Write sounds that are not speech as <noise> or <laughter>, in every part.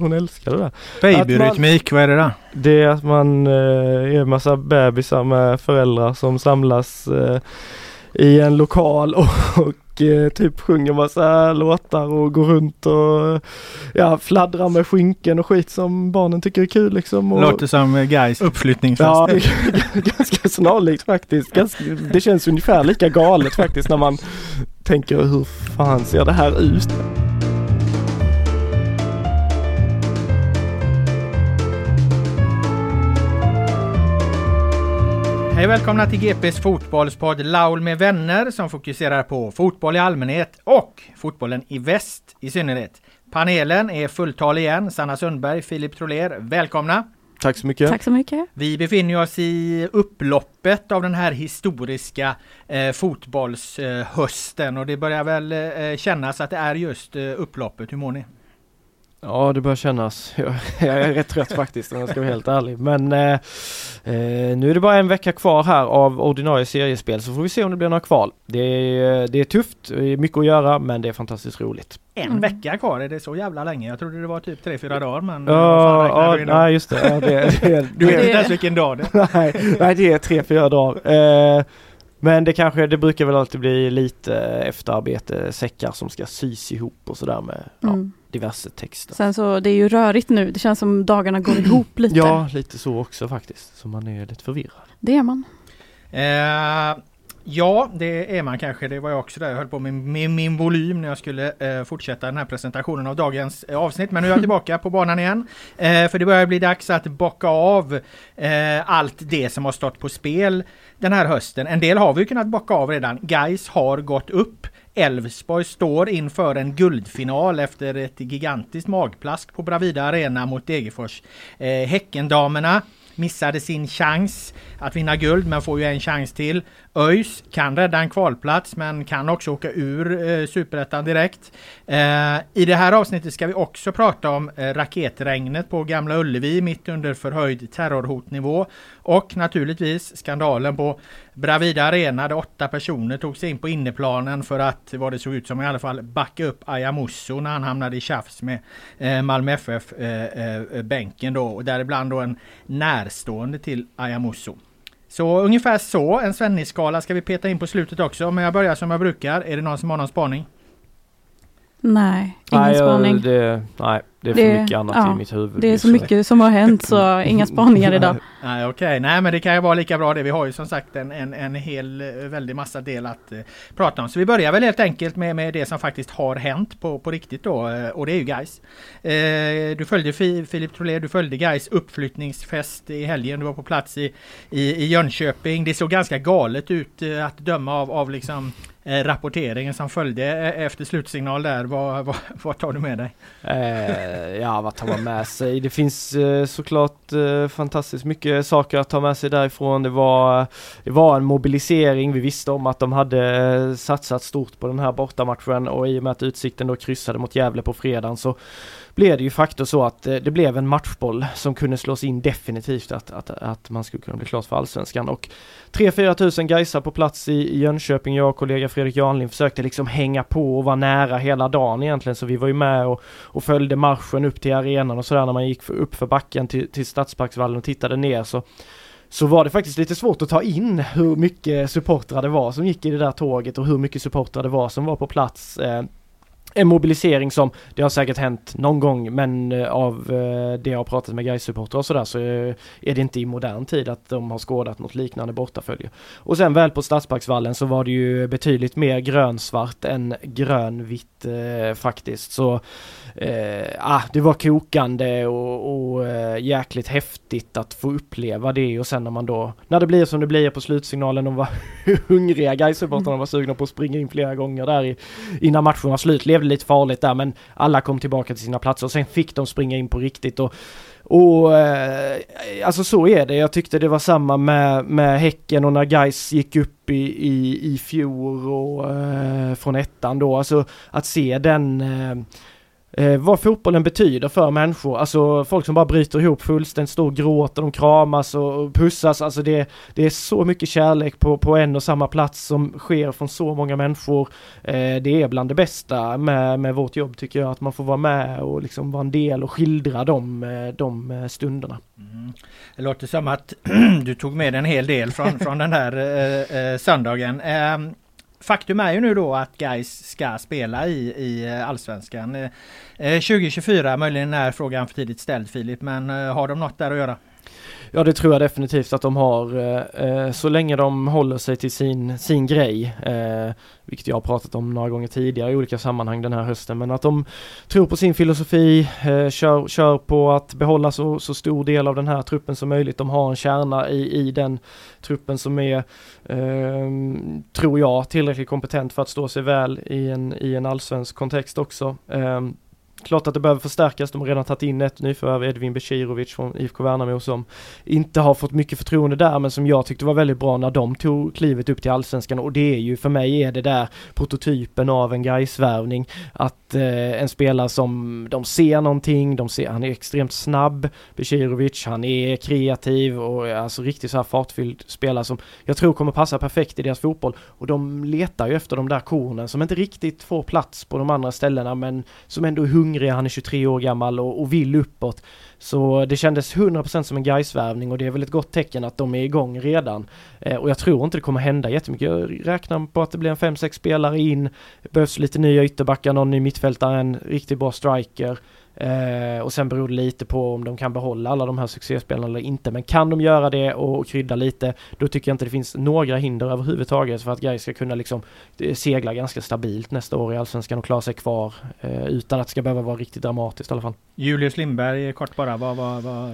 Hon älskar det där. Babyrytmik, vad är det då? Det är att man eh, är en massa bebisar med föräldrar som samlas eh, i en lokal och, och eh, typ sjunger massa låtar och går runt och ja, fladdrar med skinken och skit som barnen tycker är kul liksom. Och, Låter som eh, Gais uppflyttningsfest. Ja, <laughs> ganska snarlikt faktiskt. Ganska, det känns ungefär lika galet faktiskt när man tänker hur fan ser det här ut? Hej och välkomna till GPs fotbollspodd Laul med vänner som fokuserar på fotboll i allmänhet och fotbollen i väst i synnerhet. Panelen är fulltal igen. Sanna Sundberg, Filip Troler, välkomna! Tack så mycket. Tack så mycket. Vi befinner oss i upploppet av den här historiska eh, fotbollshösten och det börjar väl eh, kännas att det är just eh, upploppet. Hur mår ni? Ja det börjar kännas. <laughs> Jag, jag är rätt trött faktiskt om jag ska vara helt ärlig. Men eh, eh, nu är det bara en vecka kvar här av ordinarie seriespel så får vi se om det blir några kval. Det är, det är tufft, det är mycket att göra men det är fantastiskt roligt. En Mm. vecka kvar, är det så jävla länge? Jag trodde det var typ 3-4 dagar men... Ja, ja nej just det. Ja, det, det, <laughs> Du vet inte ens vilken dag det är. <laughs> nej, nej det är tre, fyra dagar. Eh, men det kanske, det brukar väl alltid bli lite efterarbete, säckar som ska sys ihop och sådär med ja, Mm. diverse texter. Sen så, det är ju rörigt nu. Det känns som dagarna går ihop <clears throat> lite. Ja, lite så också faktiskt. Så man är lite förvirrad. Det är man. Eh, ja, det är man kanske. Det var jag också där. Jag höll på med, med min volym när jag skulle eh, fortsätta den här presentationen av dagens eh, avsnitt. Men nu är jag <laughs> tillbaka på banan igen. Eh, för det börjar bli dags att bocka av eh, allt det som har stått på spel den här hösten. En del har vi kunnat bocka av redan. Guys har gått upp. Elfsborg står inför en guldfinal efter ett gigantiskt magplask på Bravida Arena mot Degerfors. Eh, Häckendamerna missade sin chans att vinna guld men får ju en chans till. ÖIS kan rädda en kvalplats men kan också åka ur eh, Superettan direkt. Eh, I det här avsnittet ska vi också prata om eh, raketregnet på Gamla Ullevi mitt under förhöjd terrorhotnivå. Och naturligtvis skandalen på Bravida Arena där åtta personer tog sig in på inneplanen för att, vad det såg ut som i alla fall, backa upp Ayamusso när han hamnade i tjafs med eh, Malmö FF eh, eh, bänken då och däribland då en närstående till Ayamusso. Så ungefär så, en Svennis-skala ska vi peta in på slutet också, men jag börjar som jag brukar. Är det någon som har någon spaning? Nej, ingen nej, spaning. Det, nej, det är för Det- mycket annat ja, i mitt huvud. Det är så mycket som har hänt så <laughs> inga spaningar idag. Nej okej, nej men det kan ju vara lika bra det. Vi har ju som sagt en, en, en hel eh, väldig massa del att eh, prata om. Så vi börjar väl helt enkelt med, med det som faktiskt har hänt på, på riktigt då eh, och det är ju guys. Eh, du följde Fi, Filip Troler, du följde guys uppflyttningsfest i helgen. Du var på plats i, i, i Jönköping. Det såg ganska galet ut att döma av, av liksom eh, rapporteringen som följde eh, efter slutsignal där. Vad, <laughs> vad, vad tar du med dig? Eh, ja, vad tar man med sig? Det finns eh, såklart eh, fantastiskt mycket saker att ta med sig därifrån. Det var, det var en mobilisering. Vi visste om att de hade eh, satsat stort på den här bortamatchen och i och med att Utsikten då kryssade mot Gävle på fredagen så blev det ju faktiskt så att eh, det blev en matchboll som kunde slås in definitivt att, att, att man skulle kunna bli klart för Allsvenskan och 3-4 tusen Gaisar på plats i, i Jönköping. Jag och kollega Fredrik Janlin försökte liksom hänga på och vara nära hela dagen egentligen så vi var ju med och, och följde marschen upp till arenan och sådär när man gick för, upp för backen till, till Stadsparksvallen och tittade ner så så var det faktiskt lite svårt att ta in hur mycket supportrar det var som gick i det där tåget och hur mycket supportrar det var som var på plats. Eh, en mobilisering som, det har säkert hänt någon gång, men eh, av eh, det jag har pratat med Gais-supportrar och sådär så eh, är det inte i modern tid att de har skådat något liknande bortafölje. Och sen väl på Stadsparksvallen så var det ju betydligt mer grönsvart än grönvitt eh, faktiskt. Så eh, ah, det var kokande och, och eh, jäkligt häftigt att få uppleva det och sen när man då, när det blir som det blir på slutsignalen, de var <laughs> hungriga, Gais-supportrarna var sugna på att springa in flera gånger där i, innan matchen var slut, levde lite farligt där men alla kom tillbaka till sina platser och sen fick de springa in på riktigt och och eh, alltså så är det. Jag tyckte det var samma med, med Häcken och när Guys gick upp i, i, i fjol och eh, från ettan då. Alltså att se den eh, eh, vad fotbollen betyder för människor. Alltså folk som bara bryter ihop fullständigt, står och gråter, de kramas och pussas. Alltså det, det är så mycket kärlek på, på en och samma plats som sker från så många människor. Eh, det är bland det bästa med, med vårt jobb tycker jag, att man får vara med och liksom vara en del och skildra eh, de, de stunderna. Mm. Det låter som att <clears throat> du tog med en hel del från, från den här eh, eh, söndagen. Ehm, Faktum är ju nu då att Guys ska spela i, i Allsvenskan. Eh, eh, 2024, möjligen är frågan för tidigt ställd Filip, men eh, har de något där att göra? Ja det tror jag definitivt att de har. Eh, eh, så länge de håller sig till sin, sin grej, eh, vilket jag har pratat om några gånger tidigare i olika sammanhang den här hösten, men att de tror på sin filosofi, eh, kör, kör på att behålla så, så stor del av den här truppen som möjligt. De har en kärna i, i den truppen som är, ehm, tror jag, tillräckligt kompetent för att stå sig väl i en, i en allsvensk kontext också. Ehm, Klart att det behöver förstärkas. De har redan tagit in ett nyförvärv, Edvin Becirovic från IFK Värnamo som inte har fått mycket förtroende där men som jag tyckte var väldigt bra när de tog klivet upp till allsvenskan. Och det är ju för mig är det där prototypen av en Gais-värvning att eh, en spelare som de ser någonting, de ser, han är extremt snabb, Becirovic, han är kreativ och alltså riktigt så här fartfylld spelare som jag tror kommer passa perfekt i deras fotboll. Och de letar ju efter de där kornen som inte riktigt får plats på de andra ställena men som ändå är hungriga, han är 23 år gammal och, och vill uppåt. Så det kändes 100% som en Gais-värvning och det är väl ett gott tecken att de är igång redan. Eh, och jag tror inte det kommer hända jättemycket. Jag räknar på att det blir en 5-6 spelare in. Det behövs lite nya ytterbackar, någon ny mittfältare, en riktigt bra striker. Eh, och sen beror det lite på om de kan behålla alla de här succéspelarna eller inte. Men kan de göra det och krydda lite, då tycker jag inte det finns några hinder överhuvudtaget för att Gais ska kunna liksom eh, segla ganska stabilt nästa år i Allsvenskan och klara sig kvar eh, utan att det ska behöva vara riktigt dramatiskt i alla fall. Julius Lindberg, kort bara, vad, vad, vad,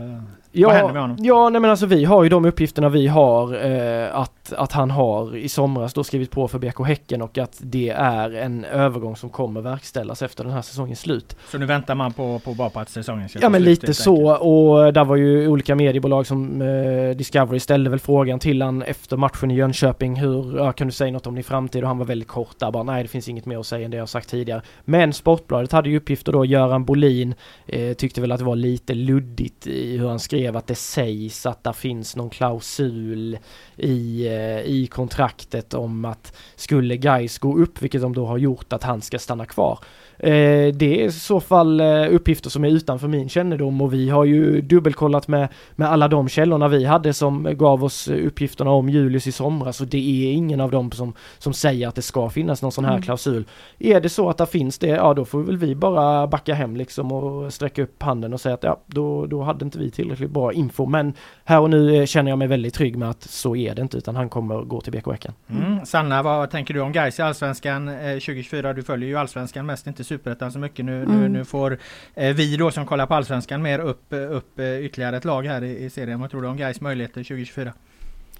ja, vad händer med honom? Ja, nej men alltså vi har ju de uppgifterna vi har eh, att, att han har i somras då skrivit på för BK Häcken och att det är en övergång som kommer verkställas efter den här säsongens slut. Så nu väntar man på, på bara på att säsongen ska Ja men lite så och där var ju olika mediebolag som eh, Discovery ställde väl frågan till han efter matchen i Jönköping hur, ja, kan du säga något om din framtid? Och han var väldigt kort där bara nej det finns inget mer att säga än det jag sagt tidigare. Men Sportbladet hade ju uppgifter då, Göran Bolin eh, tyckte väl att det var lite luddigt i hur han skrev att det sägs att det finns någon klausul i, eh, i kontraktet om att skulle guys gå upp, vilket de då har gjort, att han ska stanna kvar. Eh, det är i så fall eh, uppgifter som är utanför min kännedom och vi har ju dubbelkollat med, med alla de källorna vi hade som gav oss uppgifterna om Julius i somras och det är ingen av dem som, som säger att det ska finnas någon sån här mm. klausul. Är det så att det finns det, ja då får väl vi bara backa hem liksom och sträcka upp handen och säga att ja, då, då hade inte vi tillräckligt bra info. Men här och nu eh, känner jag mig väldigt trygg med att så är det inte utan han kommer gå till BK Häcken. Mm. Sanna, vad tänker du om Gais i Allsvenskan 2024? Du följer ju Allsvenskan mest, inte Superettan så mycket. Nu, mm. nu, nu får eh, vi då som kollar på Allsvenskan mer upp, upp eh, ytterligare ett lag här i, i serien. Vad tror du om Gais möjligheter 2024?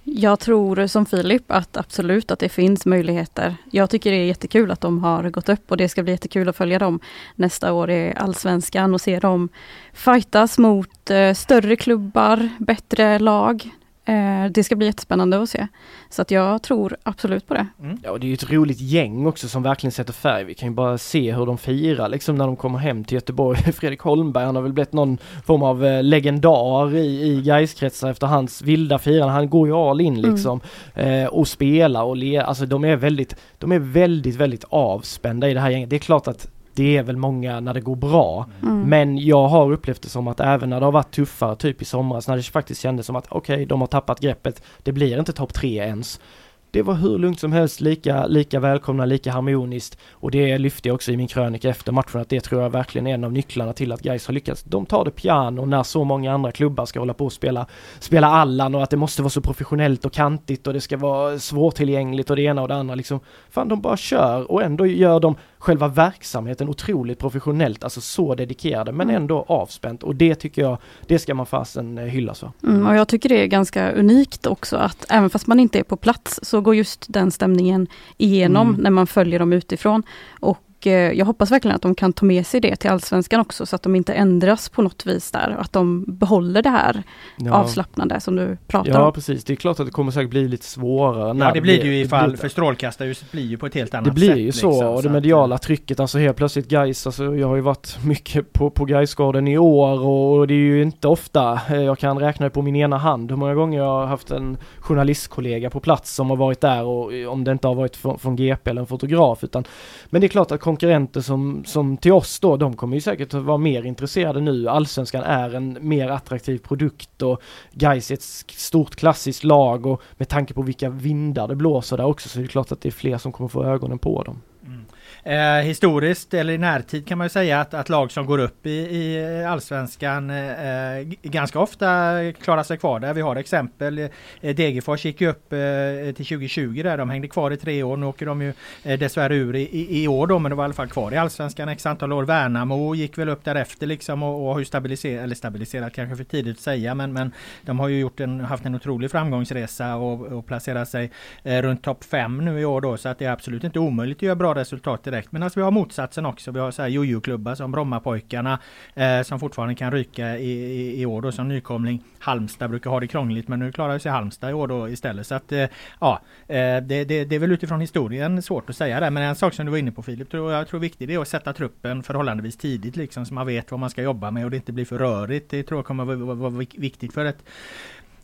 Jag tror som Filip att absolut att det finns möjligheter. Jag tycker det är jättekul att de har gått upp och det ska bli jättekul att följa dem nästa år i Allsvenskan och se dem fightas mot eh, större klubbar, bättre lag. Eh, det ska bli jättespännande att se. Så att jag tror absolut på det. Mm. Ja, och det är ju ett roligt gäng också som verkligen sätter färg. Vi kan ju bara se hur de firar liksom när de kommer hem till Göteborg. <laughs> Fredrik Holmberg, han har väl blivit någon form av eh, legendar i, i Gaiskretsar efter hans vilda firande. Han går ju all in liksom eh, och spelar och le. Alltså de är väldigt, de är väldigt, väldigt avspända i det här gänget. Det är klart att det är väl många när det går bra. Mm. Men jag har upplevt det som att även när det har varit tuffare, typ i somras, när det faktiskt kändes som att okej, de har tappat greppet, det blir inte topp tre ens. Det var hur lugnt som helst, lika, lika välkomna, lika harmoniskt och det lyfte jag också i min krönika efter matchen att det tror jag verkligen är en av nycklarna till att Gais har lyckats. De tar det piano när så många andra klubbar ska hålla på och spela, spela Allan och att det måste vara så professionellt och kantigt och det ska vara svårtillgängligt och det ena och det andra liksom. Fan, de bara kör och ändå gör de själva verksamheten otroligt professionellt, alltså så dedikerade men ändå avspänt och det tycker jag, det ska man fasen eh, hyllas för. Mm, och jag tycker det är ganska unikt också att även fast man inte är på plats så går just den stämningen igenom Mm. när man följer dem utifrån. Och eh, jag hoppas verkligen att de kan ta med sig det till Allsvenskan också så att de inte ändras på något vis där. Att de behåller det här Ja. avslappnande som du pratar Ja om. precis, det är klart att det kommer säkert bli lite svårare. när Ja det blir det ju det ifall, blir- för strålkastarljuset blir ju på ett helt annat Det blir sätt. ju så liksom, och det mediala trycket, alltså helt plötsligt Gais, alltså jag har ju varit mycket på, på Gaisgården i år och det är ju inte ofta, eh, jag kan räkna på min ena hand hur många gånger jag har haft en journalistkollega på plats som har varit där och eh, om det inte har varit från, från GP eller en fotograf utan Men det är klart att konkurrenter som, som till oss då, de kommer ju säkert att vara mer intresserade nu. Allsvenskan är en mer attraktiv produkt och Gais är ett stort klassiskt lag och med tanke på vilka vindar det blåser där också så är det klart att det är fler som kommer få ögonen på dem. Eh, historiskt eller i närtid kan man ju säga att, att lag som går upp i, i Allsvenskan eh, eh ganska ofta klarar sig kvar där. Vi har exempel. Eh, Degerfors gick ju upp eh, till 2020 där. De hängde kvar i tre år. Nu åker de ju eh, dessvärre ur i, i, i år då men de var i alla fall kvar i Allsvenskan x antal år. Värnamo gick väl upp därefter liksom och, och har ju stabiliserat, eller stabiliserat kanske för tidigt att säga men, men de har ju gjort en, haft en otrolig framgångsresa och, och placerat sig eh, runt topp 5 nu i år då så att det är absolut inte omöjligt att göra bra resultat direkt. Men alltså vi har motsatsen också. Vi har så här jojo-klubbar som Brommapojkarna eh, som fortfarande kan ryka i, i, i år då som nykomling. Halmstad brukar ha det krångligt men nu klarar sig Halmstad i år då istället. Så att eh, ja, eh, det, det, det är väl utifrån historien svårt att säga det. Men en sak som du var inne på Filip, tror jag tror är viktigt det är att sätta truppen förhållandevis tidigt liksom så man vet vad man ska jobba med och det inte blir för rörigt. Det tror jag kommer vara, viktigt för ett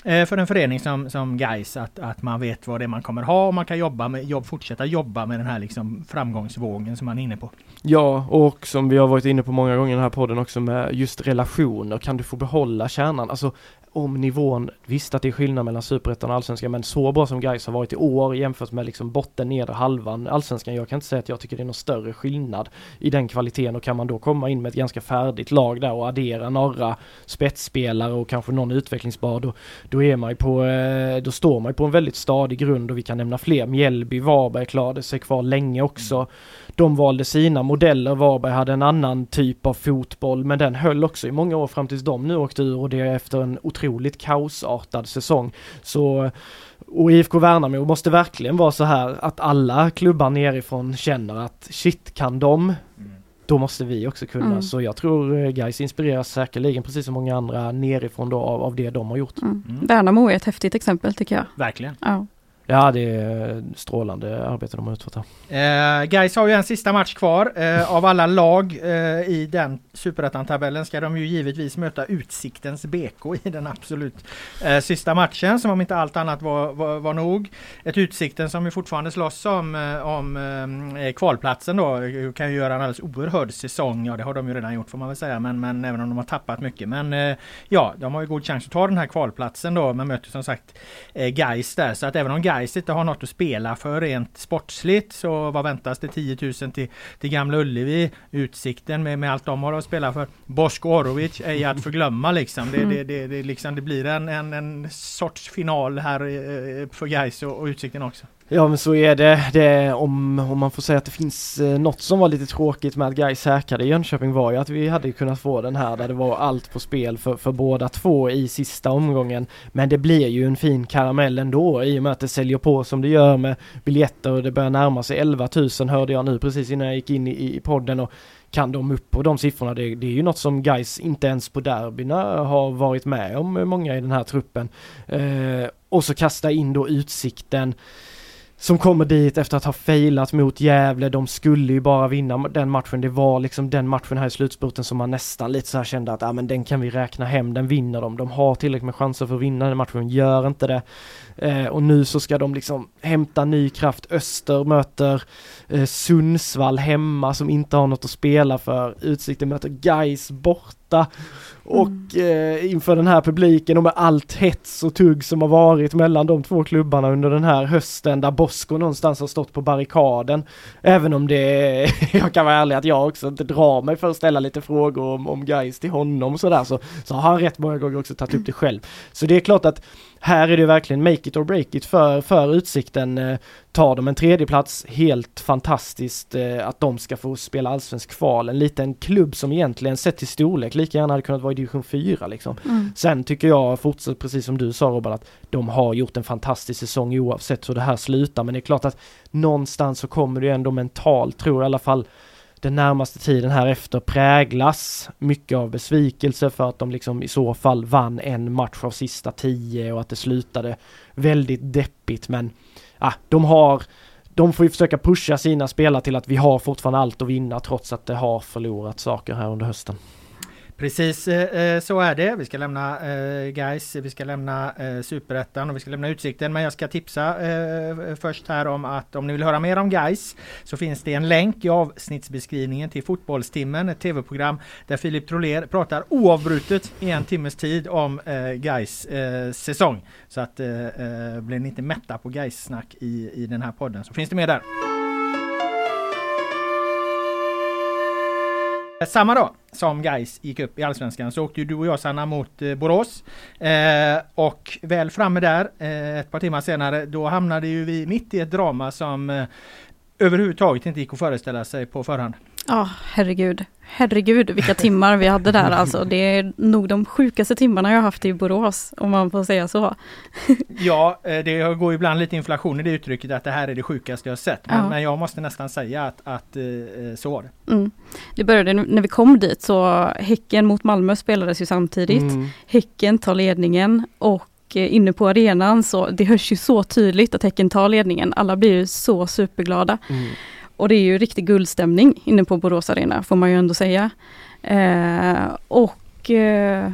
Eh, för en förening som, som Gais att, att man vet vad det är man kommer ha och man kan jobba med, jobb, fortsätta jobba med den här liksom framgångsvågen som man är inne på. Ja, och som vi har varit inne på många gånger i den här podden också med just relationer, kan du få behålla kärnan? Alltså om nivån, visst att det är skillnad mellan superettan och allsvenskan men så bra som Gais har varit i år jämfört med liksom botten, nedre halvan allsvenskan. Jag kan inte säga att jag tycker det är någon större skillnad i den kvaliteten och kan man då komma in med ett ganska färdigt lag där och addera några spetsspelare och kanske någon utvecklingsbar då, då är man ju på, eh, då står man ju på en väldigt stadig grund och vi kan nämna fler. Mjällby, Varberg klarade sig kvar länge också. De valde sina modeller, Varberg hade en annan typ av fotboll men den höll också i många år fram tills de nu åkte ur och det är efter en otroligt kaosartad säsong. Så och IFK Värnamo måste verkligen vara så här att alla klubbar nerifrån känner att shit kan de då måste vi också kunna. Mm. Så jag tror eh, Gais inspireras säkerligen precis som många andra nerifrån då av, av det de har gjort. Mm. Mm. Värnamo är ett häftigt exempel tycker jag. Verkligen. Ja. Ja det är strålande arbete de har utfört här. Eh, Gais har ju en sista match kvar. Eh, av alla lag eh, i den superettan-tabellen ska de ju givetvis möta Utsiktens BK i den absolut eh, sista matchen som om inte allt annat var, var, var nog. Ett Utsikten som ju fortfarande slåss om, eh, om eh, eh, kvalplatsen då. Eh, kan ju göra en alldeles oerhörd säsong. Ja det har de ju redan gjort får man väl säga. Men, men även om de har tappat mycket. Men eh, ja, de har ju god chans att ta den här kvalplatsen då. Men möter som sagt eh, Gais där. Så att även om Gais inte har något att spela för rent sportsligt så vad väntas det 10 000 till, till Gamla Ullevi. Utsikten med, med allt de har att spela för. Bosko Orovic är ju att förglömma liksom. Det, det, det, det, liksom, det blir en, en, en sorts final här eh, eh, för Gais och, och Utsikten också. Ja men så är det. det om, om man får säga att det finns eh, något som var lite tråkigt med att Gais säkrade Jönköping var ju att vi hade kunnat få den här där det var allt på spel för, för båda två i sista omgången. Men det blir ju en fin karamell ändå i och med att det säljer på som det gör med biljetter och det börjar närma sig 11 000 hörde jag nu precis innan jag gick in i, i podden och kan de upp på de siffrorna, det, det är ju något som guys inte ens på derbyna har varit med om eh, många i den här truppen. Eh, och så kasta in då utsikten som kommer dit efter att ha failat mot Gävle. De skulle ju bara vinna den matchen. Det var liksom den matchen här i slutspurten som man nästan lite så här kände att ja, men den kan vi räkna hem, den vinner de. De har tillräckligt med chanser för att vinna den matchen, gör inte det. Eh, och nu så ska de liksom hämta ny kraft. Öster möter eh, Sundsvall hemma som inte har något att spela för. Utsikten möter Gais borta. Och mm. eh, inför den här publiken och med allt hets och tugg som har varit mellan de två klubbarna under den här hösten där Bosko någonstans har stått på barrikaden. Även om det, <laughs> jag kan vara ärlig att jag också inte drar mig för att ställa lite frågor om, om guys till honom och sådär så, så har han rätt många gånger också tagit upp det själv. Så det är klart att här är det verkligen make it or break it för, för Utsikten. Eh, tar de en tredjeplats, helt fantastiskt eh, att de ska få spela allsvensk kval. En liten klubb som egentligen sett till storlek lika gärna hade kunnat vara i division 4 liksom. Mm. Sen tycker jag fortsatt, precis som du sa Robert, att de har gjort en fantastisk säsong oavsett hur det här slutar. Men det är klart att någonstans så kommer det ändå mentalt, tror jag i alla fall, den närmaste tiden här efter präglas mycket av besvikelse för att de liksom i så fall vann en match av sista tio och att det slutade väldigt deppigt men ah, de har de får ju försöka pusha sina spelare till att vi har fortfarande allt att vinna trots att det har förlorat saker här under hösten. Precis eh, eh, så är det. Vi ska lämna eh, Guys, vi ska lämna eh, Superettan och vi ska lämna Utsikten. Men jag ska tipsa eh, först här om att om ni vill höra mer om Guys så finns det en länk i avsnittsbeskrivningen till Fotbollstimmen, ett tv-program där Filip Troler pratar oavbrutet i en timmes tid om eh, Guys eh, säsong. Så att eh, eh blir ni inte mätta på Guys snack i, i den här podden så finns det mer där. Eh, samma dag som Geis gick upp i Allsvenskan så åkte ju du och jag Sanna mot eh, Borås. Eh, och väl framme där, eh, ett par timmar senare, då hamnade ju vi mitt i ett drama som eh, överhuvudtaget inte gick att föreställa sig på förhand. Ja, oh, herregud. Herregud vilka timmar vi hade där alltså. Det är nog de sjukaste timmarna jag haft i Borås, om man får säga så. ja, eh, det går ibland lite inflation i det uttrycket att det här är det sjukaste jag sett. Men, ja. men jag måste nästan säga att, att eh, eh, så var det. Mm. Det började när vi kom dit så Häcken mot Malmö spelades ju samtidigt. Mm. Häcken tar ledningen och inne på arenan så det hörs ju så tydligt att Häcken tar ledningen. Alla blir ju så superglada. Mm. Och det är ju riktig guldstämning inne på Borås Arena får man ju ändå säga. Eh, och eh,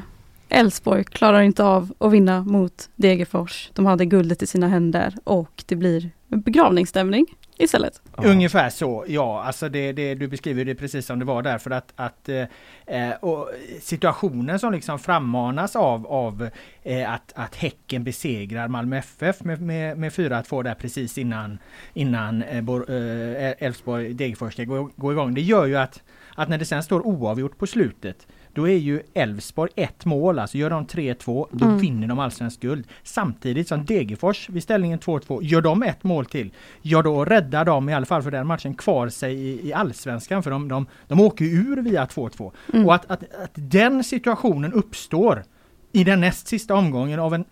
Elfsborg eh, klarar inte av att vinna mot Degerfors. De hade guldet i sina händer och det blir begravningsstämning istället. Ja. Ungefär så, ja. Alltså det, det, du beskriver det precis som det var därför att, att eh, eh, och situationen som liksom frammanas av, av eh, att, att Häcken besegrar Malmö FF med, med, med 4-2 där precis innan innan Elfsborg eh, eh, Degerfors ska gå, gå igång. Det gör ju att, att när det sen står oavgjort på slutet då är ju Elfsborg ett mål, alltså gör de 3-2, då mm. vinner de allsvensk guld. Samtidigt som Degerfors vid ställningen 2-2, gör de ett mål till, ja då räddar de i alla fall för den matchen kvar sig i, i allsvenskan, för de, de, de åker ur via 2-2. Mm. Och att, att, att den situationen uppstår i den näst sista omgången av en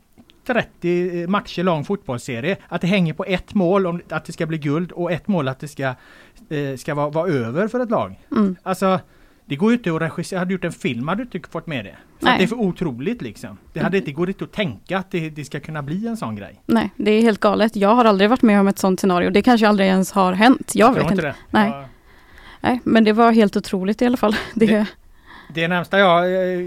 30 matcher lång fotbollsserie. Att det hänger på ett mål om att det ska bli guld och ett mål att det ska, eh, ska vara, vara över för ett lag. Mm. Alltså det går ju inte att regissera, hade du gjort en film hade du inte fått med det. För det är för otroligt liksom. Det hade inte gått att tänka att det, det, ska kunna bli en sån grej. Nej, det är helt galet. Jag har aldrig varit med om ett sånt scenario. Det kanske aldrig ens har hänt. Jag, jag vet inte. Det. Nej. Ja. Nej, men det var helt otroligt i alla fall. <laughs> Det, det, det närmsta jag, eh,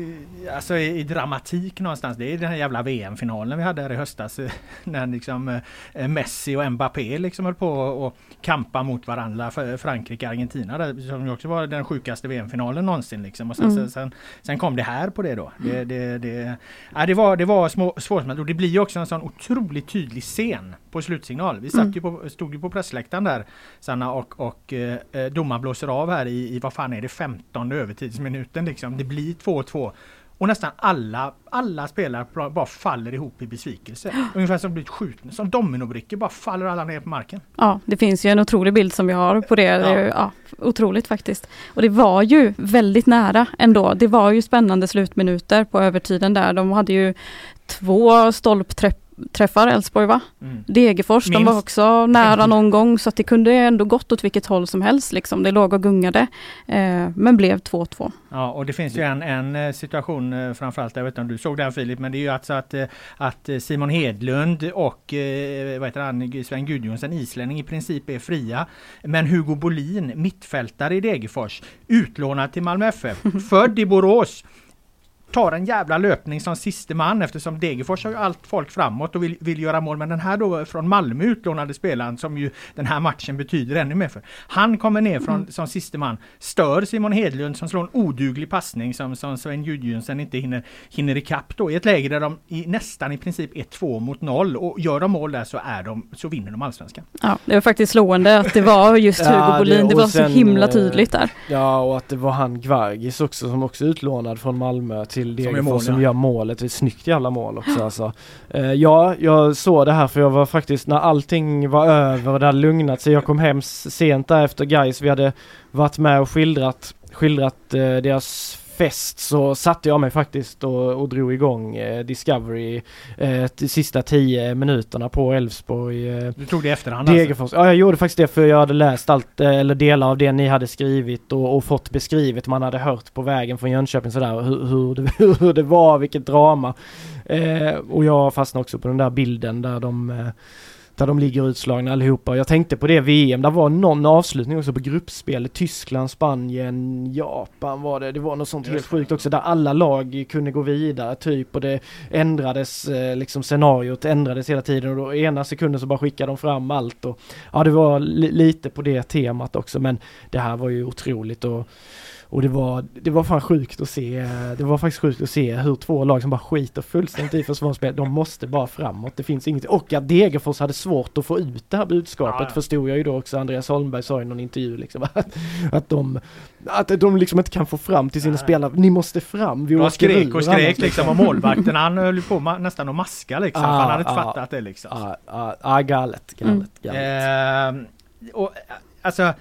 alltså i, dramatik någonstans, det är den här jävla VM-finalen vi hade här i höstas. <laughs> När liksom eh, Messi och Mbappé liksom höll på och kampa mot varandra. Frankrike Argentina som också var den sjukaste VM-finalen någonsin. Liksom. Och sen, mm. sen, sen, kom det här på det då. Det, det, det, ja, det var, det var svårt och det blir ju också en sån otroligt tydlig scen på slutsignal. Vi satt mm. ju på, stod ju på pressläktaren där Sanna och, och eh, domaren blåser av här i, i vad fan är det 15 övertidsminuten liksom. Det blir 2-2. Och nästan alla, alla spelare bara- faller ihop i besvikelse. <gasps> Ungefär som blivit skjutna, som dominobrickor bara faller alla ner på marken. Ja, det finns ju en otrolig bild som vi har på det. det är Ja. ja, otroligt faktiskt. Och det var ju väldigt nära ändå. Det var ju spännande slutminuter på övertiden där. De hade ju två stolpträffar, Elfsborg va? Mm. Degerfors, de var också nära någon gång så att det kunde ändå gått åt vilket håll som helst liksom. Det låg och gungade. Eh, men blev 2-2. Ja, och det finns ju en, en eh, situation eh, framförallt, jag vet inte om du såg den Filip, men det är ju alltså att, eh, att Simon Hedlund och vad heter han, Sven Gudjonsen, islänning, i princip är fria. Men Hugo Bolin, mittfältare i Degerfors, utlånad till Malmö FF, <laughs> född i Borås, tar en jävla löpning som siste man eftersom Degerfors har ju allt folk framåt och vill, vill göra mål. Men den här då från Malmö utlånade spelaren som ju den här matchen betyder ännu mer för. Han kommer ner från, som siste man, stör Simon Hedlund som slår en oduglig passning som, som Sven Gudjonsen inte hinner, hinner ikapp då i ett läge där de i, nästan i princip är två mot noll och gör de mål där så, är de, så vinner de allsvenskan. Ja, det var faktiskt slående att det var just Ja, Hugo det- Bolin. Det, och var sen, så himla eh, tydligt där. Ja och att det var han Gvargis också som också utlånad från Malmö till gör Degerfors som gör målet. Ett snyggt jävla mål också alltså. Eh, ja, jag såg det här för jag var faktiskt när allting var över och det hade lugnat sig. Jag kom hem sent där efter guys. Vi hade varit med och skildrat, skildrat eh, deras fest så satte jag mig faktiskt och, och drog igång eh, Discovery eh, de sista tio minuterna på Elfsborg. Eh, Du tog det i efterhand alltså. Ja, jag gjorde faktiskt det för jag hade läst allt, eh, eller delar av det ni hade skrivit och, och fått beskrivet. Man hade hört på vägen från Jönköping sådär hur, hur, det, <laughs> hur det var, vilket drama. Eh, och jag fastnade också på den där bilden där de eh, där de ligger utslagna allihopa. Jag tänkte på det VM, där var någon avslutning också på gruppspelet. Tyskland, Spanien, Japan var det. Det var något sånt helt sjukt också där alla lag kunde gå vidare typ och det ändrades eh, liksom scenariot ändrades hela tiden och då ena sekunden så bara skickade de fram allt och ja det var li- lite på det temat också men det här var ju otroligt och och det var, det var fan sjukt att se, det var faktiskt sjukt att se hur två lag som bara skiter fullständigt i försvarsspel, de måste bara framåt, det finns inget, och att Degerfors hade svårt att få ut det här budskapet Ja, ja. förstod jag ju då också, Andreas Holmberg sa i någon intervju liksom <laughs> att, att de, att de liksom inte kan få fram till sina Nej. spelare, ni måste fram, vi åker skrek ur och skrek annars, liksom och målvakten han höll ju på nästan att maska liksom. Ah, han hade inte ah. fattat det liksom. Ja, ja, ja, galet, galet, galet. Ehm, och, eh, alltså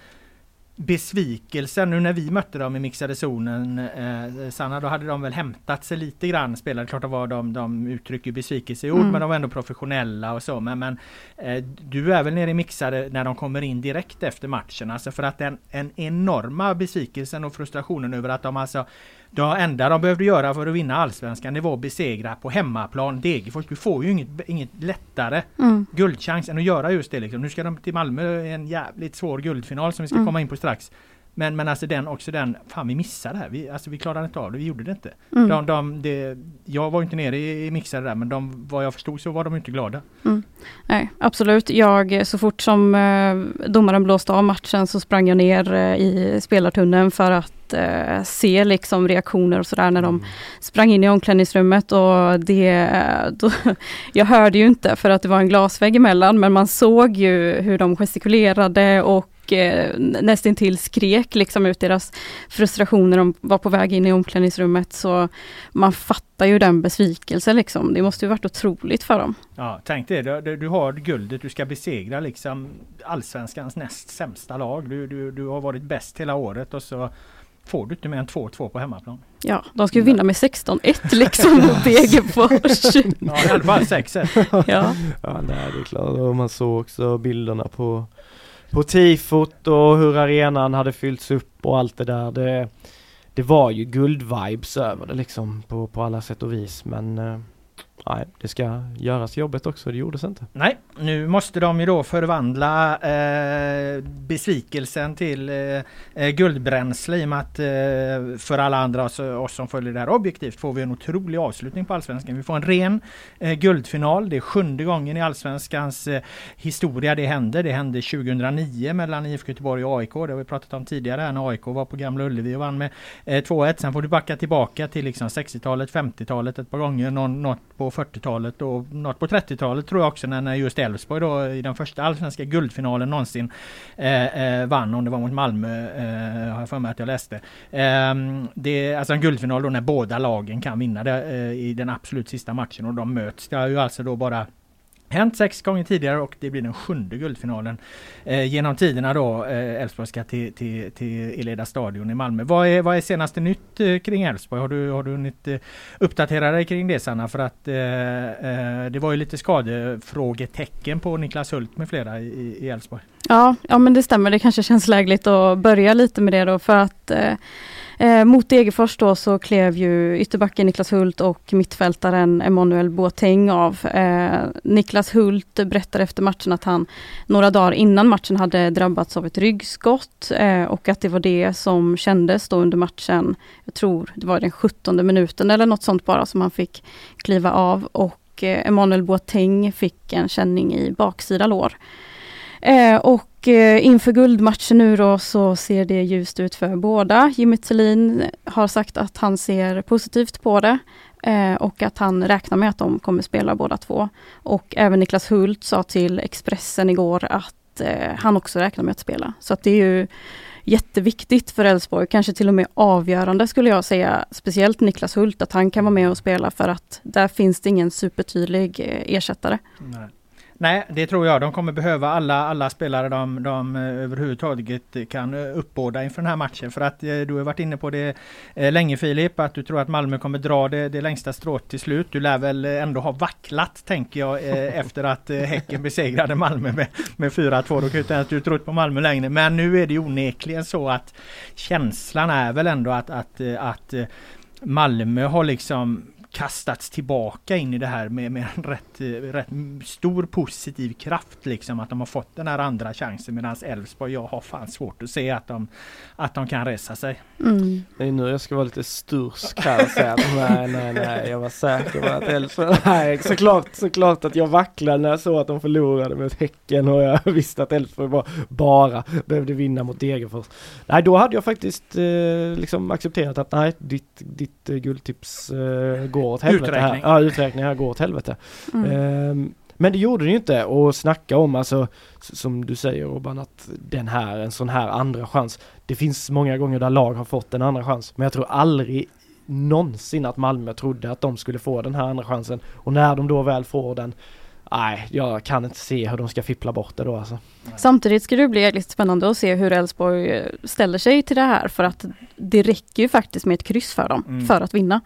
besvikelsen nu när vi mötte dem i mixade zonen eh, Sanna, då hade de väl hämtat sig lite grann spelare. Klart var de, de uttrycker besvikelse i ord Mm. men de var ändå professionella och så. Men, men eh, du är väl nere i mixade när de kommer in direkt efter matchen. Alltså för att den en enorma besvikelsen och frustrationen över att de alltså det enda de behövde göra för att vinna allsvenskan det var att besegra på hemmaplan Degerfors. Du får ju inget, inget lättare Mm. guldchans än att göra just det. Liksom. Nu ska de till Malmö en jävligt svår guldfinal som vi ska Mm. komma in på strax. Men, men alltså den också den, fan vi missade det här. Vi, alltså vi klarade inte av det, vi gjorde det inte. Mm. De, de, det, jag var inte nere i, i mixade där men de, vad jag förstod så var de inte glada. Nej, absolut. Jag, så fort som eh, domaren blåste av matchen så sprang jag ner eh, i spelartunneln för att eh, se liksom reaktioner och sådär när de sprang in i omklädningsrummet och det, då, <laughs> jag hörde ju inte för att det var en glasvägg emellan men man såg ju hur de gestikulerade och eh, nästintill skrek liksom ut deras frustration när de var på väg in i omklädningsrummet så man fattar ju den besvikelsen liksom. Det måste ju varit otroligt för dem. Ja, tänk det, du, du- du har guldet, du ska besegra liksom allsvenskans näst sämsta lag. Du, du, du har varit bäst hela året och så får du inte mer än 2-2 på hemmaplan. Ja, de ska ju vinna med 16-1 <laughs> liksom mot Degerfors. <laughs> Ja, i alla fall 6-1. ja. Ja, nej, det är klart. Och man såg också bilderna på, på tifot och hur arenan hade fyllts upp och allt det där. Det, det var ju guldvibes över det liksom på, på alla sätt och vis. Men eh, nej, det ska göras jobbet också. Det gjordes inte. Nej, nu måste de ju då förvandla eh, besvikelsen till eh, eh guldbränsle i och med att eh, för alla andra, oss, oss som följer det här objektivt, får vi en otrolig avslutning på Allsvenskan. Vi får en ren eh, guldfinal. Det är sjunde gången i Allsvenskans eh, historia det händer. Det hände 2009 mellan IFK Göteborg och AIK. Det har vi pratat om tidigare här när AIK var på Gamla Ullevi och vann med eh, 2-1. Sen får du backa tillbaka till liksom 60-talet, 50-talet ett par gånger. Någon, något på 40-talet och något på 30-talet tror jag också när, just Elfsborg då i den första allsvenska guldfinalen någonsin eh, eh, vann, om det var mot Malmö, eh, har jag för mig att jag läste. Eh, det är alltså en guldfinal då när båda lagen kan vinna det eh, i den absolut sista matchen och de möts. Det är ju alltså då bara Hänt sex gånger tidigare och det blir den sjunde guldfinalen eh, genom tiderna då eh, ska till, till, till Eleda stadion i Malmö. Vad är, vad är senaste nytt eh, kring Elfsborg? Har du, har du hunnit eh, uppdatera dig kring det Sanna? För att eh, eh, det var ju lite skadefrågetecken på Niklas Hult med flera i Elfsborg. Ja, ja men det stämmer. Det kanske känns lägligt att börja lite med det då för att eh, eh, mot Degerfors då så klev ju ytterbacken Niklas Hult och mittfältaren Emanuel Boateng av. Eh, Niklas Hult berättar efter matchen att han några dagar innan matchen hade drabbats av ett ryggskott eh, och att det var det som kändes då under matchen. Jag tror det var den 17 minuten eller något sånt bara som han fick kliva av och eh, Emanuel Boateng fick en känning i baksida lår. Eh, och eh, inför guldmatchen nu då så ser det ljust ut för båda. Jimmy Tillin har sagt att han ser positivt på det eh, och att han räknar med att de kommer spela båda två. Och även Niklas Hult sa till Expressen igår att eh, han också räknar med att spela. Så att det är ju jätteviktigt för Elfsborg, kanske till och med avgörande skulle jag säga. Speciellt Niklas Hult, att han kan vara med och spela för att där finns det ingen supertydlig eh, ersättare. Nej. Nej, det tror jag. De kommer behöva alla, alla spelare de, de eh, överhuvudtaget kan eh, uppbåda inför den här matchen. För att eh, du har varit inne på det länge Filip, att du tror att Malmö kommer dra det, det längsta strået till slut. Du lär väl ändå ha vacklat, tänker jag, <laughs> efter att Häcken besegrade Malmö med, med 4-2. Då kan inte ens du trott på Malmö längre. Men nu är det onekligen så att känslan är väl ändå att, att, att Malmö har liksom kastats tillbaka in i det här med, med en rätt, rätt stor positiv kraft liksom att de har fått den här andra chansen medan Elfsborg, jag har fan svårt att se att de, att de kan resa sig. Mm. Det är nu jag ska vara lite stursk här och säga att nej, nej, nej, jag var säker på att Elfsborg, nej såklart, såklart att jag vacklade när jag såg att de förlorade mot Häcken och jag visste att Elfsborg bara, bara behövde vinna mot Degerfors. Nej, då hade jag faktiskt eh, liksom accepterat att nej, ditt, ditt eh, guldtips eh, går åt helvete uträkning. här. Ja, uträkningen här går åt helvete. Mm. Um, men det gjorde det ju inte och snacka om alltså som du säger Robban att den här, en sån här andra chans. Det finns många gånger där lag har fått en andra chans men jag tror aldrig någonsin att Malmö trodde att de skulle få den här andra chansen och när de då väl får den Nej, jag kan inte se hur de ska fippla bort det då alltså. Samtidigt ska det bli lite spännande att se hur Elfsborg eh, ställer sig till det här för att det räcker ju faktiskt med ett kryss för dem mm. för att vinna.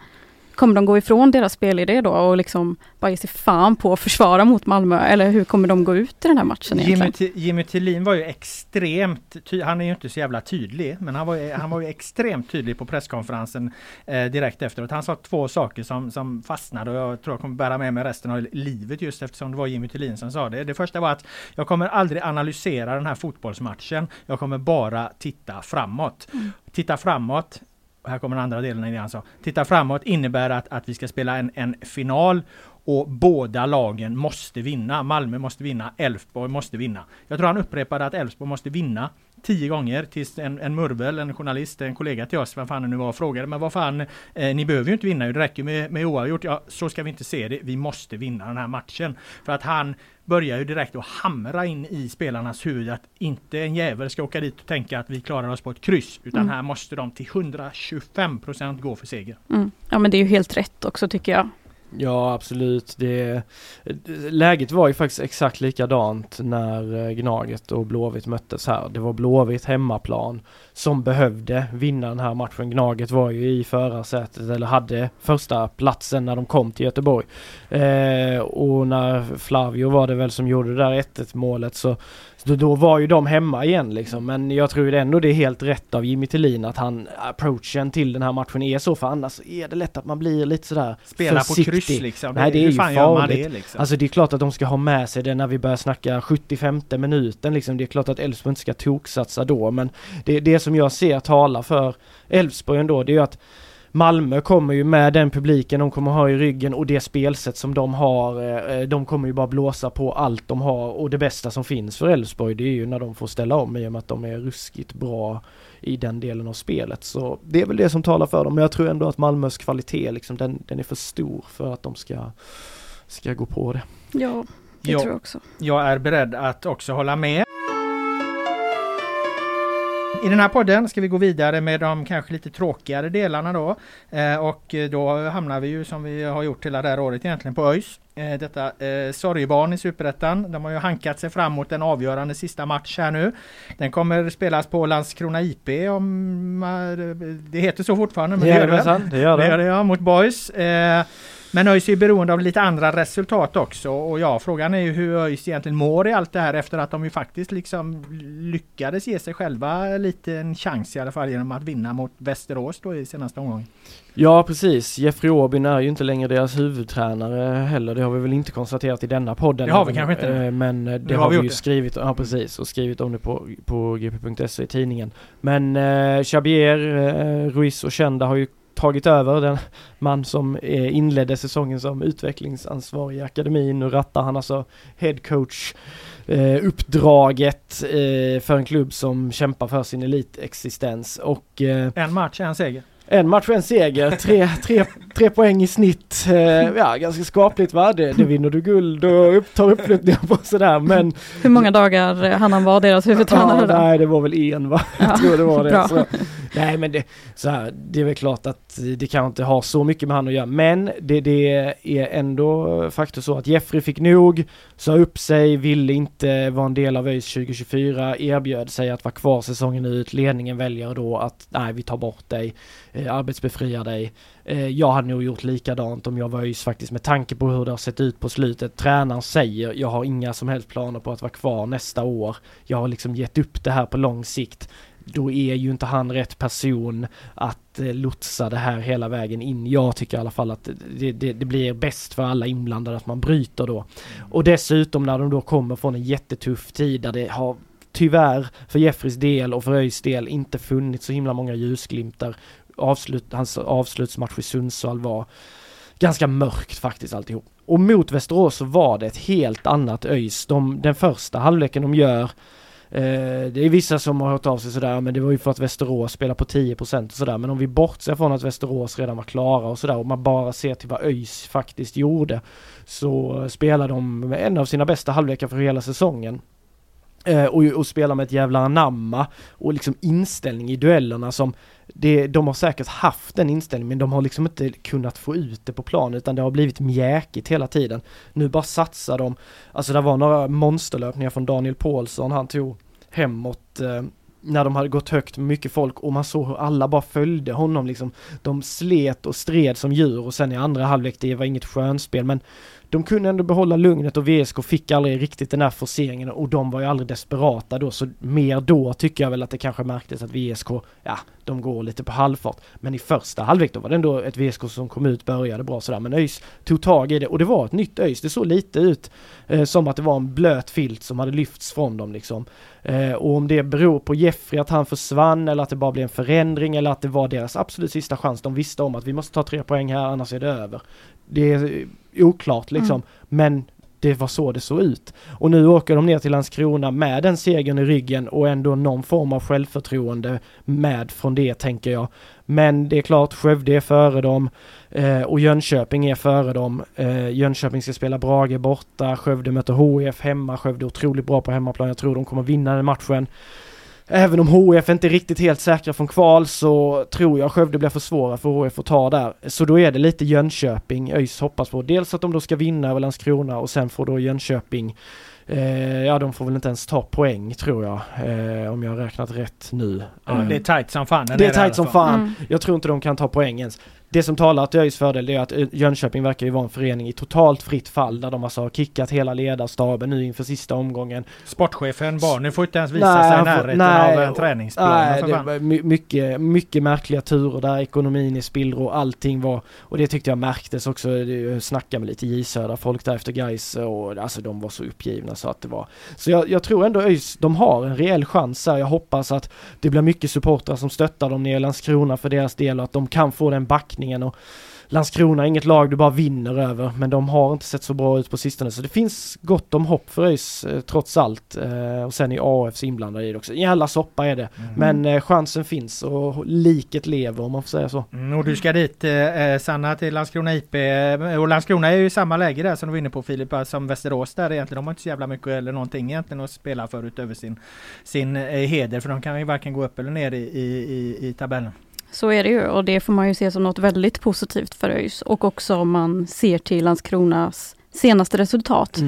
Kommer de gå ifrån deras spelidé då och liksom bara ge sig fan på att försvara mot Malmö? Eller hur kommer de gå ut i den här matchen egentligen? Jimmy, Jimmy Tillin var ju extremt, han är ju inte så jävla tydlig, men han var ju, han var ju extremt tydlig på presskonferensen eh, direkt efteråt. Han sa två saker som, som fastnade och jag tror jag kommer bära med mig resten av livet just eftersom det var Jimmy Tillin som sa det. Det första var att jag kommer aldrig analysera den här fotbollsmatchen. Jag kommer bara titta framåt. Mm. Titta framåt här kommer den andra delen i det han sa. Titta framåt innebär att, att vi ska spela en, en final och båda lagen måste vinna. Malmö måste vinna, Elfsborg måste vinna. Jag tror han upprepade att Elfsborg måste vinna tio gånger tills en, en murvel, en journalist, en kollega till oss, vem fan det nu var, frågade men vad fan, eh, ni behöver ju inte vinna, det räcker med, med oavgjort. Ja, så ska vi inte se det. Vi måste vinna den här matchen. För att han börjar ju direkt att hamra in i spelarnas huvud att inte en jävel ska åka dit och tänka att vi klarar oss på ett kryss. Utan mm. här måste de till 125% gå för seger. Mm. Ja men det är ju helt rätt också tycker jag. Ja absolut. Det, läget var ju faktiskt exakt likadant när eh, Gnaget och Blåvitt möttes här. Det var Blåvitt hemmaplan som behövde vinna den här matchen. Gnaget var ju i förarsätet eller hade första platsen när de kom till Göteborg. Eh, och när Flavio var det väl som gjorde det där 1-1 målet så så då var ju de hemma igen liksom. Men jag tror ändå det är helt rätt av Jimmy Tillin att han approachen till den här matchen är så för annars är det lätt att man blir lite sådär Spela försiktig. på kryss liksom. Nej det är ju farligt. Det, liksom? Alltså det är klart att de ska ha med sig det när vi börjar snacka 75 minuten liksom. Det är klart att Elfsborg inte ska toksatsa då men det, det som jag ser talar för Elfsborg ändå det är ju att Malmö kommer ju med den publiken de kommer ha i ryggen och det spelsätt som de har. Eh, de kommer ju bara blåsa på allt de har och det bästa som finns för Elfsborg det är ju när de får ställa om i och med att de är ruskigt bra i den delen av spelet. Så det är väl det som talar för dem, men jag tror ändå att Malmös kvalitet liksom, den, den är för stor för att de ska, ska gå på det. Ja, det Ja. tror jag också. Jag är beredd att också hålla med. I den här podden ska vi gå vidare med de kanske lite tråkigare delarna då. Eh, och då hamnar vi ju som vi har gjort hela det här året egentligen på ÖIS. Eh, detta eh, sorgebarn i Superettan. De har ju hankat sig fram mot en avgörande sista match här nu. Den kommer spelas på Landskrona IP om eh, det heter så fortfarande. Men det gör det det gör Det det. gör det ja, mot Boys. Eh, men ÖIS är beroende av lite andra resultat också och ja, frågan är ju hur ÖIS egentligen mår i allt det här efter att de ju faktiskt liksom lyckades ge sig själva lite en chans i alla fall genom att vinna mot Västerås då i senaste omgången. Ja precis, Jeffrey Aubin är ju inte längre deras huvudtränare heller, det har vi väl inte konstaterat i denna podden. Det har vi kanske inte. Eh, Men eh, det har har vi ju det. skrivit, ja precis, och skrivit om det på, på gp.se i tidningen. Men eh, Xabier, eh, Ruiz och Kända har ju tagit över den man som eh, inledde säsongen som utvecklingsansvarig i akademin. Nu rattar han alltså headcoach eh, uppdraget eh, för en klubb som kämpar för sin elitexistens och eh, En match, en seger en match och en seger, tre, tre, tre poäng i snitt. Eh, ja, ganska skapligt va? Det, det vinner du guld och upp, tar uppflyttningar på sådär men... Hur många dagar hann han vara deras huvudtränare Ja, då? nej, det var väl en va? Ja, Jag tror det var det. Så, nej men det, så här, det är väl klart att det kanske inte har så mycket med han att göra men det, det är ändå faktiskt så att Jeffrey fick nog, sa upp sig, ville inte vara en del av ÖIS 2024, erbjöd sig att vara kvar säsongen ut. Ledningen väljer då att nej vi tar bort dig, eh, arbetsbefriar dig. Eh, jag hade nog gjort likadant om jag var ÖIS faktiskt med tanke på hur det har sett ut på slutet. Tränaren säger jag har inga som helst planer på att vara kvar nästa år. Jag har liksom gett upp det här på lång sikt. Då är ju inte han rätt person att eh, lotsa det här hela vägen in. Jag tycker i alla fall att det, det, det blir bäst för alla inblandade att man bryter då. Och dessutom när de då kommer från en jättetuff tid där det har tyvärr för Jeffreys del och för ÖIS del inte funnits så himla många ljusglimtar. Avslut, hans avslutsmatch i Sundsvall var ganska mörkt faktiskt alltihop. Och mot Västerås så var det ett helt annat ÖIS. De, den första halvleken de gör Eh, det är vissa som har hört av sig sådär, men det var ju för att Västerås spelar på 10% och sådär. Men om vi bortser från att Västerås redan var klara och sådär och man bara ser till vad ÖIS faktiskt gjorde så spelar de en av sina bästa halvlekar för hela säsongen. Eh, och, och spelar med ett jävla anamma och liksom inställning i duellerna som det, de har säkert haft den inställningen men de har liksom inte kunnat få ut det på plan utan det har blivit mjäkigt hela tiden. Nu bara satsar de, alltså det var några monsterlöpningar från Daniel Paulsson han tog hemåt eh, när de hade gått högt med mycket folk och man såg hur alla bara följde honom liksom. De slet och stred som djur och sen i andra halvlek det var inget skönspel men de kunde ändå behålla lugnet och VSK fick aldrig riktigt den här forceringen och de var ju aldrig desperata då så mer då tycker jag väl att det kanske märktes att VSK, ja, de går lite på halvfart. Men i första halvlek då var det ändå ett VSK som kom ut, började bra sådär men ÖIS tog tag i det och det var ett nytt ÖIS. Det såg lite ut eh, som att det var en blöt filt som hade lyfts från dem liksom. Eh, och om det beror på Jeffrey att han försvann eller att det bara blev en förändring eller att det var deras absolut sista chans. De visste om att vi måste ta tre poäng här annars är det över. Det är oklart liksom. Men det var så det såg ut. Och nu åker de ner till Landskrona med den segern i ryggen och ändå någon form av självförtroende med från det tänker jag. Men det är klart, Skövde är före dem eh, och Jönköping är före dem. Eh, Jönköping ska spela Brage borta, Skövde möter HIF hemma, Skövde är otroligt bra på hemmaplan. Jag tror de kommer vinna den matchen. Även om HF inte är riktigt helt säkra från kval så tror jag Skövde blir för svåra för HF att ta där. Så då är det lite Jönköping ÖIS hoppas på. Dels att de då ska vinna över Landskrona och sen får då Jönköping eh, Ja de får väl inte ens ta poäng tror jag. Eh, om jag har räknat rätt nu. Eh, det är tight som fan. det är tajt som fan. Mm. Jag tror inte de kan ta poäng ens. Det som talar till ÖIS fördel är att Jönköping verkar ju vara en förening i totalt fritt fall där de alltså har kickat hela ledarstaben nu inför sista omgången. Sportchefen Barney får inte ens visa Nej, sig i närheten nej, av en träningsplan. Nej, det var my- mycket, mycket märkliga turer där, ekonomin i spillror, allting var, och det tyckte jag märktes också, jag snackade med lite J Södra folk där efter guys och alltså de var så uppgivna sa att det var. Så jag, jag tror ändå ÖIS, de har en reell chans här. Jag hoppas att det blir mycket supportrar som stöttar dem nere i Landskrona för deras del och att de kan få den backningen och Landskrona är inget lag du bara vinner över, men de har inte sett så bra ut på sistone. Så det finns gott om hopp för ÖIS eh, trots allt. Eh, och sen är AFs inblandade i det också. Jävla soppa är det. Mm. Men eh, chansen finns och liket lever om man får säga så. Mm, och du ska dit Sanna till Landskrona IP. Och Landskrona är ju i samma läge där som du var inne på Filip, som Västerås där egentligen. De har inte så jävla mycket eller någonting egentligen att spela för utöver sin, sin heder. För de kan ju varken gå upp eller ner i, i, i, i tabellen. Så är det ju och det får man ju se som något väldigt positivt för ÖIS och också om man ser till Landskronas senaste resultat.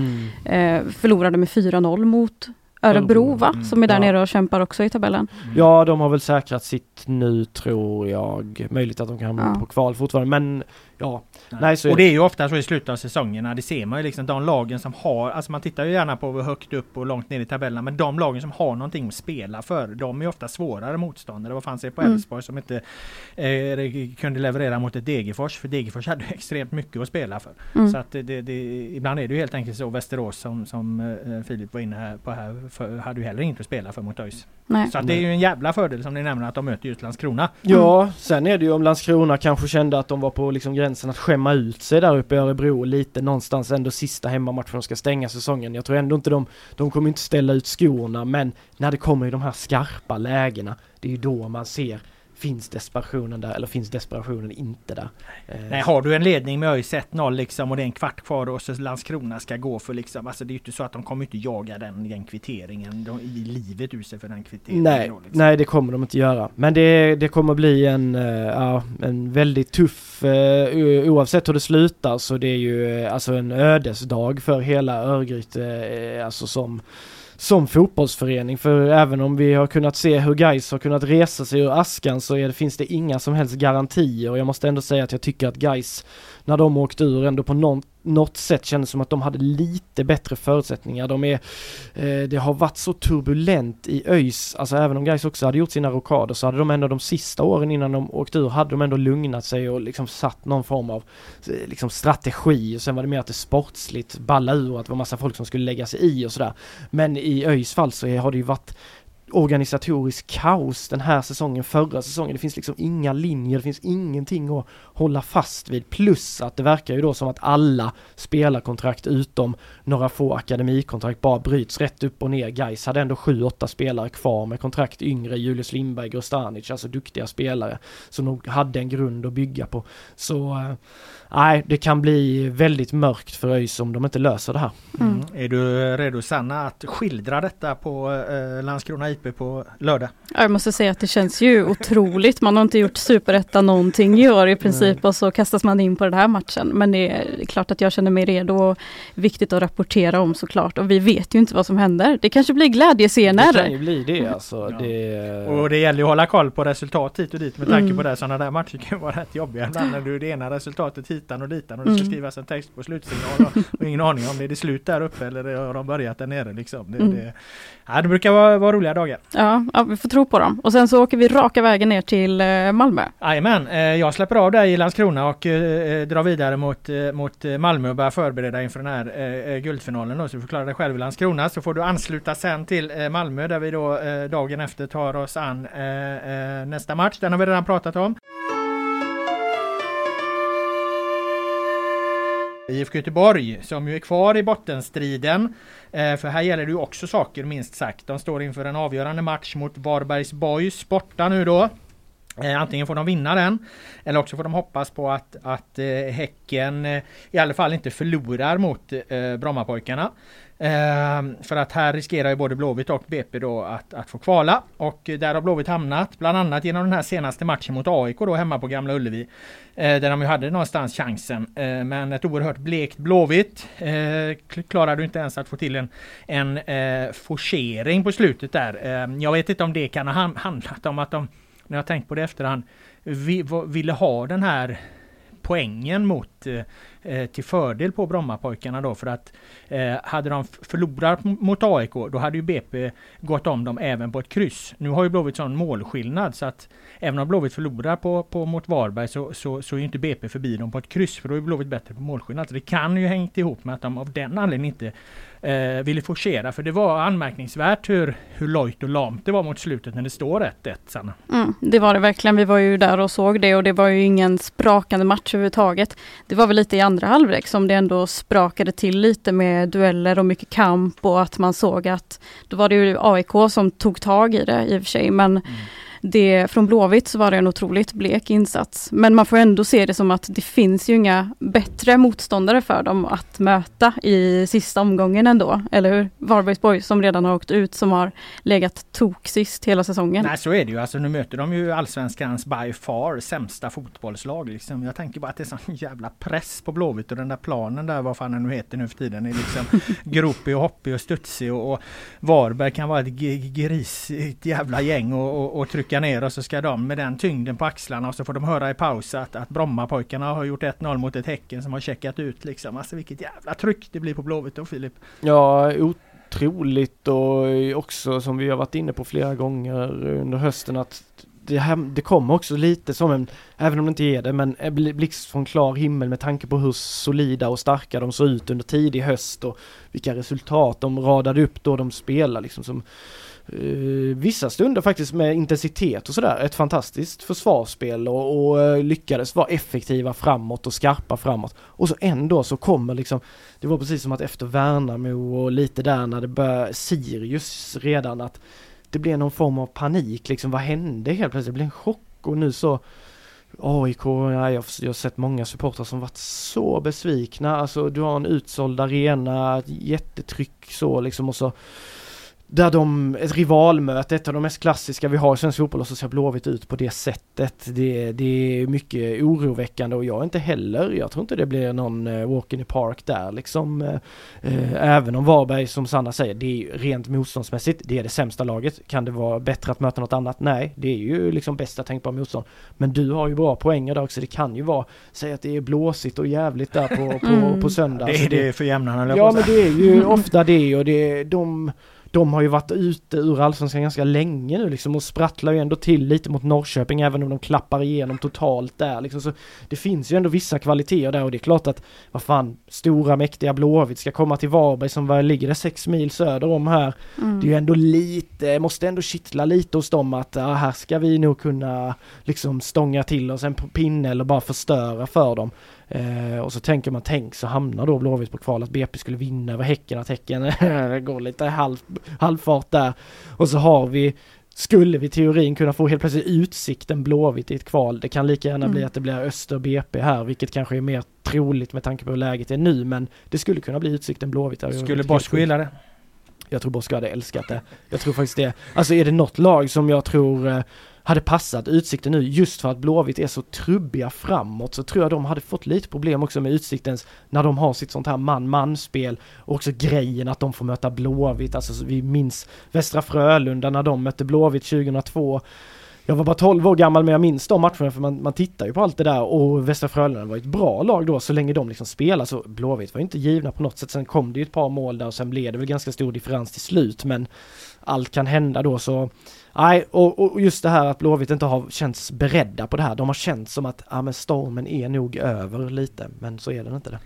Eh, förlorade med 4-0 mot Örebro va? Mm, Som är där ja. nere och kämpar också i tabellen. Ja, de har väl säkrat sitt nu tror jag. Möjligt att de kan Ja. på kval fortfarande, men ja. Nej, är och det är ju ofta så i slutet av säsongerna. Det ser man ju liksom de lagen som har, alltså man tittar ju gärna på hur högt upp och långt ner i tabellerna. Men de lagen som har någonting att spela för, de är ofta svårare motståndare. Vad fanns det på Mm. Elfsborg som inte eh, kunde leverera mot ett Degerfors? För Degerfors hade <laughs> extremt mycket att spela för. Mm. Så att det, det, ibland är det ju helt enkelt så. Västerås som, som eh, Filip var inne här på här, för, hade ju heller inte att spela för mot ÖIS. Nej. Så att det är ju en jävla fördel som ni nämner att de möter just Landskrona. Ja, sen är det ju om Landskrona kanske kände att de var på liksom gränsen att skämma ut sig där uppe i Örebro lite någonstans ändå sista hemmamatchen de ska stänga säsongen. Jag tror ändå inte de, de kommer inte ställa ut skorna men när det kommer i de här skarpa lägena, det är ju då man ser Finns desperationen där eller finns desperationen inte där? Eh, Nej, har du en ledning med ÖIS 1-0 liksom och det är en kvart kvar och så Landskrona ska gå för liksom, alltså det är ju inte så att de kommer inte jaga den, den kvitteringen de, i livet ur sig för den kvitteringen. Nej, då, liksom. nej det kommer de inte göra. Men det, det kommer bli en, eh, ja, en väldigt tuff, eh, oavsett hur det slutar så det är ju alltså en ödesdag för hela Örgryte, alltså som som fotbollsförening. För även om vi har kunnat se hur Gais har kunnat resa sig ur askan så är det, finns det inga som helst garantier. Och jag måste ändå säga att jag tycker att Gais när de åkte ur ändå på någon, något sätt kändes som att de hade lite bättre förutsättningar. De är, eh, det har varit så turbulent i ÖIS, alltså även om Gais också hade gjort sina rockader så hade de ändå de sista åren innan de åkte ur hade de ändå lugnat sig och liksom satt någon form av eh, liksom strategi och sen var det mer att det sportsligt balla ur att det var massa folk som skulle lägga sig i och sådär. Men i ÖIS fall så har det ju varit organisatorisk kaos den här säsongen, förra säsongen. Det finns liksom inga linjer, det finns ingenting att hålla fast vid. Plus att det verkar ju då som att alla spelarkontrakt utom några få akademikontrakt bara bryts rätt upp och ner. Gais hade ändå sju, åtta spelare kvar med kontrakt yngre, Julius Lindberg, Grostanic, alltså duktiga spelare som nog hade en grund att bygga på. Så eh, nej, det kan bli väldigt mörkt för ÖIS om de inte löser det här. Mm. Är du redo Sanna att skildra detta på eh, Landskrona IP på lördag? Ja, Jag måste säga att det känns ju otroligt. Man har inte gjort superetta någonting i år i princip och så kastas man in på den här matchen. Men det är klart att jag känner mig redo och viktigt att rapportera om såklart. Och vi vet ju inte vad som händer. Det kanske blir Det kan ju glädjescener. bli det alltså. Ja. Det, Och det gäller ju att hålla koll på resultat hit och dit med tanke Mm. på det. Sådana där matcher kan vara rätt jobbiga ibland när du det ena resultatet hitan och ditan och det ska Mm. skrivas en text på slutsignal och, och ingen aning om det är det slut där uppe eller har de börjat där nere liksom. Det, Mm. det, ja, det brukar vara, vara roliga dagar. Ja, ja, vi får tro på dem. Och sen så åker vi raka vägen ner till eh, Malmö. Jajamän, eh, jag släpper av dig i Landskrona och eh, drar vidare mot, mot Malmö och börjar förbereda inför den här guldfinalen då. Så du får klara dig själv i Landskrona så får du ansluta sen till Malmö där vi då dagen efter tar oss an nästa match. Den har vi redan pratat om. IFK Göteborg som ju är kvar i bottenstriden. Eh, för här gäller det ju också saker minst sagt. De står inför en avgörande match mot Varbergs Boys borta nu då. Eh, antingen får de vinna den eller också får de hoppas på att, att eh, Häcken eh, i alla fall inte förlorar mot eh, Brommapojkarna. Ehm, för att här riskerar ju både Blåvitt och BP då att, att få kvala. Och där har Blåvitt hamnat bland annat genom den här senaste matchen mot AIK då hemma på Gamla Ullevi. Eh, där de ju hade någonstans chansen. Men ett oerhört blekt Blåvitt. Klarade ju inte ens att få till en, en forcering på slutet där. Ehm, jag vet inte om det kan ha handlat om att de när jag tänkt på det i efterhand, vi, ville ha den här poängen mot eh, eh, till fördel på Brommapojkarna då för att eh, hade de förlorat mot AIK då hade ju BP gått om dem även på ett kryss. Nu har ju Blåvitt sån målskillnad så att även om Blåvitt förlorar på, på, mot Varberg så, så, så är inte BP förbi dem på ett kryss för då är Blåvitt bättre på målskillnad. Så det kan ju hängt ihop med att de av den anledningen inte eh, ville forcera. För det var anmärkningsvärt hur, hur lojt och lamt det var mot slutet när det står 1-1 Sanna. Mm, det var det verkligen. Vi var ju där och såg det och det var ju ingen sprakande match överhuvudtaget. Det var väl lite i andra halvlek som det ändå sprakade till lite med dueller och mycket kamp och att man såg att då var det ju AIK som tog tag i det i och för sig men mm det, från Blåvitt så var det en otroligt blek insats. Men man får ändå se det som att det finns ju inga bättre motståndare för dem att möta i sista omgången ändå. Eller hur? Varbergsborg som redan har åkt ut som har legat tok sist hela säsongen. Nej så är det ju. Alltså nu möter de ju allsvenskans by far sämsta fotbollslag. Liksom. Jag tänker bara att det är sån jävla press på Blåvitt och den där planen där, vad fan den nu heter nu för tiden, är liksom <laughs> gropig och hoppig och studsig och, och Varberg kan vara ett grisigt jävla gäng och, och, och trycka trycka ner och så ska de med den tyngden på axlarna och så får de höra i paus att, att Brommapojkarna har gjort 1-0 mot ett Häcken som har checkat ut liksom. Alltså vilket jävla tryck det blir på Blåvitt då Filip. Ja, otroligt och också som vi har varit inne på flera gånger under hösten att det, här, det kommer också lite som en, även om det inte är det, men blixt från klar himmel med tanke på hur solida och starka de såg ut under tidig höst och vilka resultat de radade upp då de spelar liksom som Eh, vissa stunder faktiskt med intensitet och sådär. Ett fantastiskt försvarsspel och, och uh, lyckades vara effektiva framåt och skarpa framåt. Och så ändå så kommer liksom, det var precis som att efter Värnamo och lite där när det började, Sirius redan att det blev någon form av panik liksom. Vad hände helt plötsligt? Det blev en chock och nu så AIK, ja, jag, jag har sett många supportrar som varit så besvikna. Alltså du har en utsåld arena, jättetryck så liksom och så där de, ett rivalmöte, ett av de mest klassiska vi har i svensk fotboll och så ser Blåvitt ut på det sättet. Det, det är mycket oroväckande och jag är inte heller, jag tror inte det blir någon uh, walk in the park där liksom. Uh, uh, även om Varberg som Sanna säger, det är rent motståndsmässigt, det är det sämsta laget. Kan det vara bättre att möta något annat? Nej, det är ju liksom bästa tänkbara motstånd. Men du har ju bra poänger där också, det kan ju vara, säg att det är blåsigt och jävligt där på, på, mm. på söndag. Det är det för jämnarna Ja men det är ju ofta det och det, de de har ju varit ute ur allsvenskan ganska länge nu liksom och sprattlar ju ändå till lite mot Norrköping även om de klappar igenom totalt där liksom. Så det finns ju ändå vissa kvaliteter där och det är klart att vad fan, stora mäktiga Blåvitt ska komma till Varberg som var, ligger det sex mil söder om här. Mm. Det är ju ändå lite, måste ändå kittla lite hos dem att ja, här ska vi nog kunna liksom stånga till oss en pinne eller bara förstöra för dem. Eh, och så tänker man, tänk så hamnar då Blåvitt på kval att BP skulle vinna över Häcken, att Häcken <laughs> går lite halv, halvfart där. Och så har vi skulle vi teorin kunna få helt plötsligt utsikten Blåvitt i ett kval. Det kan lika gärna mm. bli att det blir Öster BP här, vilket kanske är mer troligt med tanke på hur läget är nu, men det skulle kunna bli utsikten Blåvitt. Skulle Bosko gilla det? Jag tror Bosko hade älskat det. Jag tror faktiskt det. Alltså är det något lag som jag tror eh, hade passat Utsikten nu just för att Blåvitt är så trubbiga framåt så tror jag de hade fått lite problem också med Utsiktens när de har sitt sånt här man-man-spel och också grejen att de får möta Blåvitt, alltså vi minns Västra Frölunda när de mötte Blåvitt 2002 jag var bara 12 år gammal men jag minns de matcherna för man, man tittar ju på allt det där. Och Västra Frölunda var ett bra lag då så länge de liksom spelade så Blåvitt var inte givna på något sätt. Sen kom det ju ett par mål där och sen blev det väl ganska stor differens till slut men allt kan hända då så Nej, och, och, just det här att Blåvitt inte har känts beredda på det här. De har känt som att, ja men stormen är nog över lite, men så är den inte det.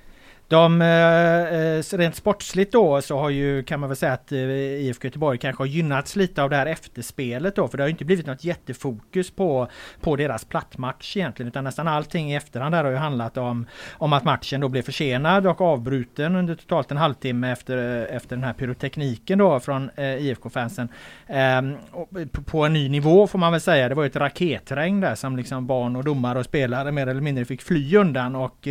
De, eh, eh, rent sportsligt då så har ju kan man väl säga att eh, IFK Göteborg kanske har gynnats lite av det här efterspelet då för det har inte blivit något jättefokus på, på deras plattmatch egentligen utan nästan allting i efterhand där har ju handlat om, om att matchen då blev försenad och avbruten under totalt en halvtimme efter, efter den här pyrotekniken då från IFK-fansen. Ehm, på, en ny nivå får man väl säga. Det var ett raketregn där som liksom barn och domare och spelare mer eller mindre fick fly undan och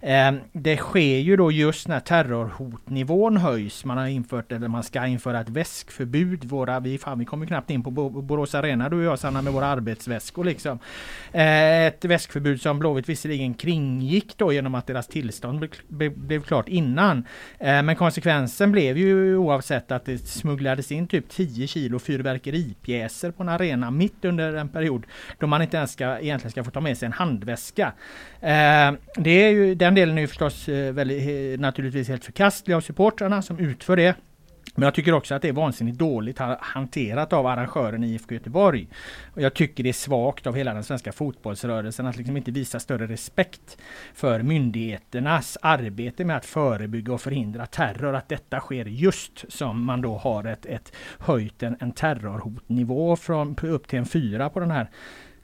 Ehm, det sker ju då just när terrorhotnivån höjs. Man har infört, eller man ska införa ett väskförbud. Våra, vi, fan, vi kommer knappt in på Borås Arena du och jag Sanna med våra arbetsväskor liksom. Ehm, ett väskförbud som Blåvitt visserligen kringgick då genom att deras tillstånd blev, klart innan. Ehm, men konsekvensen blev ju oavsett att det smugglades in typ 10 kilo fyrverkeripjäser på en arena mitt under en period då man inte ens ska, egentligen ska få ta med sig en handväska. Det är ju, den delen är ju förstås eh, väldigt, eh, naturligtvis helt förkastlig av supportrarna som utför det. Men jag tycker också att det är vansinnigt dåligt hanterat av arrangören IFK Göteborg. Och jag tycker det är svagt av hela den svenska fotbollsrörelsen att liksom inte visa större respekt för myndigheternas arbete med att förebygga och förhindra terror. Att detta sker just som man då har ett, ett höjt en, en terrorhotnivå från upp till en fyra på den här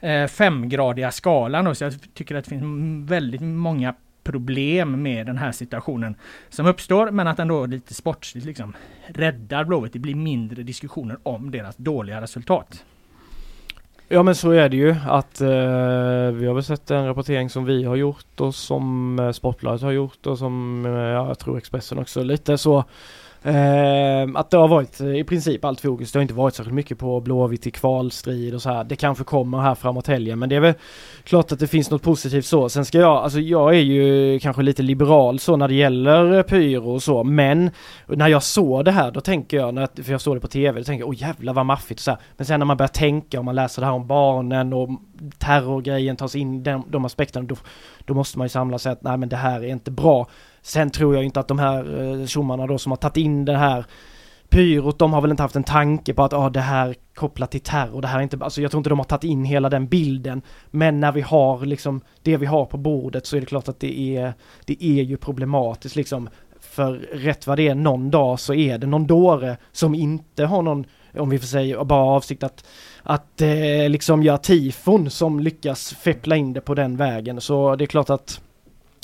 eh, femgradiga skalan. Så jag tycker att det finns väldigt många problem med den här situationen som uppstår men att den då lite sportsligt liksom räddar Blåvitt. Det blir mindre diskussioner om deras dåliga resultat. Ja men så är det ju att eh, vi har väl sett en rapportering som vi har gjort och som eh, Sportbladet har gjort och som eh, jag tror Expressen också lite så Ehm, att det har varit eh, i princip allt fokus. Det har inte varit särskilt mycket på Blåvitt i kvalstrid och så här. Det kanske kommer här framåt helgen men det är väl klart att det finns något positivt så. Sen ska jag, alltså jag är ju kanske lite liberal så när det gäller eh, pyro och så men när jag såg det här då tänker jag, när, för jag såg det på tv, då tänker jag åh jävlar vad maffigt och så här. Men sen när man börjar tänka och man läser det här om barnen och terrorgrejen tas in, den, de aspekterna, då, då måste man ju samla sig att nej men det här är inte bra. Sen tror jag inte att de här eh, tjommarna då som har tagit in det här pyrot, de har väl inte haft en tanke på att ah, det här kopplat till terror, det här är inte, alltså jag tror inte de har tagit in hela den bilden. Men när vi har liksom det vi har på bordet så är det klart att det är, det är ju problematiskt liksom. För rätt vad det är någon dag så är det någon dåre som inte har någon, om vi får säga, bara avsikt att, att eh, liksom göra tifon som lyckas feppla in det på den vägen. Så det är klart att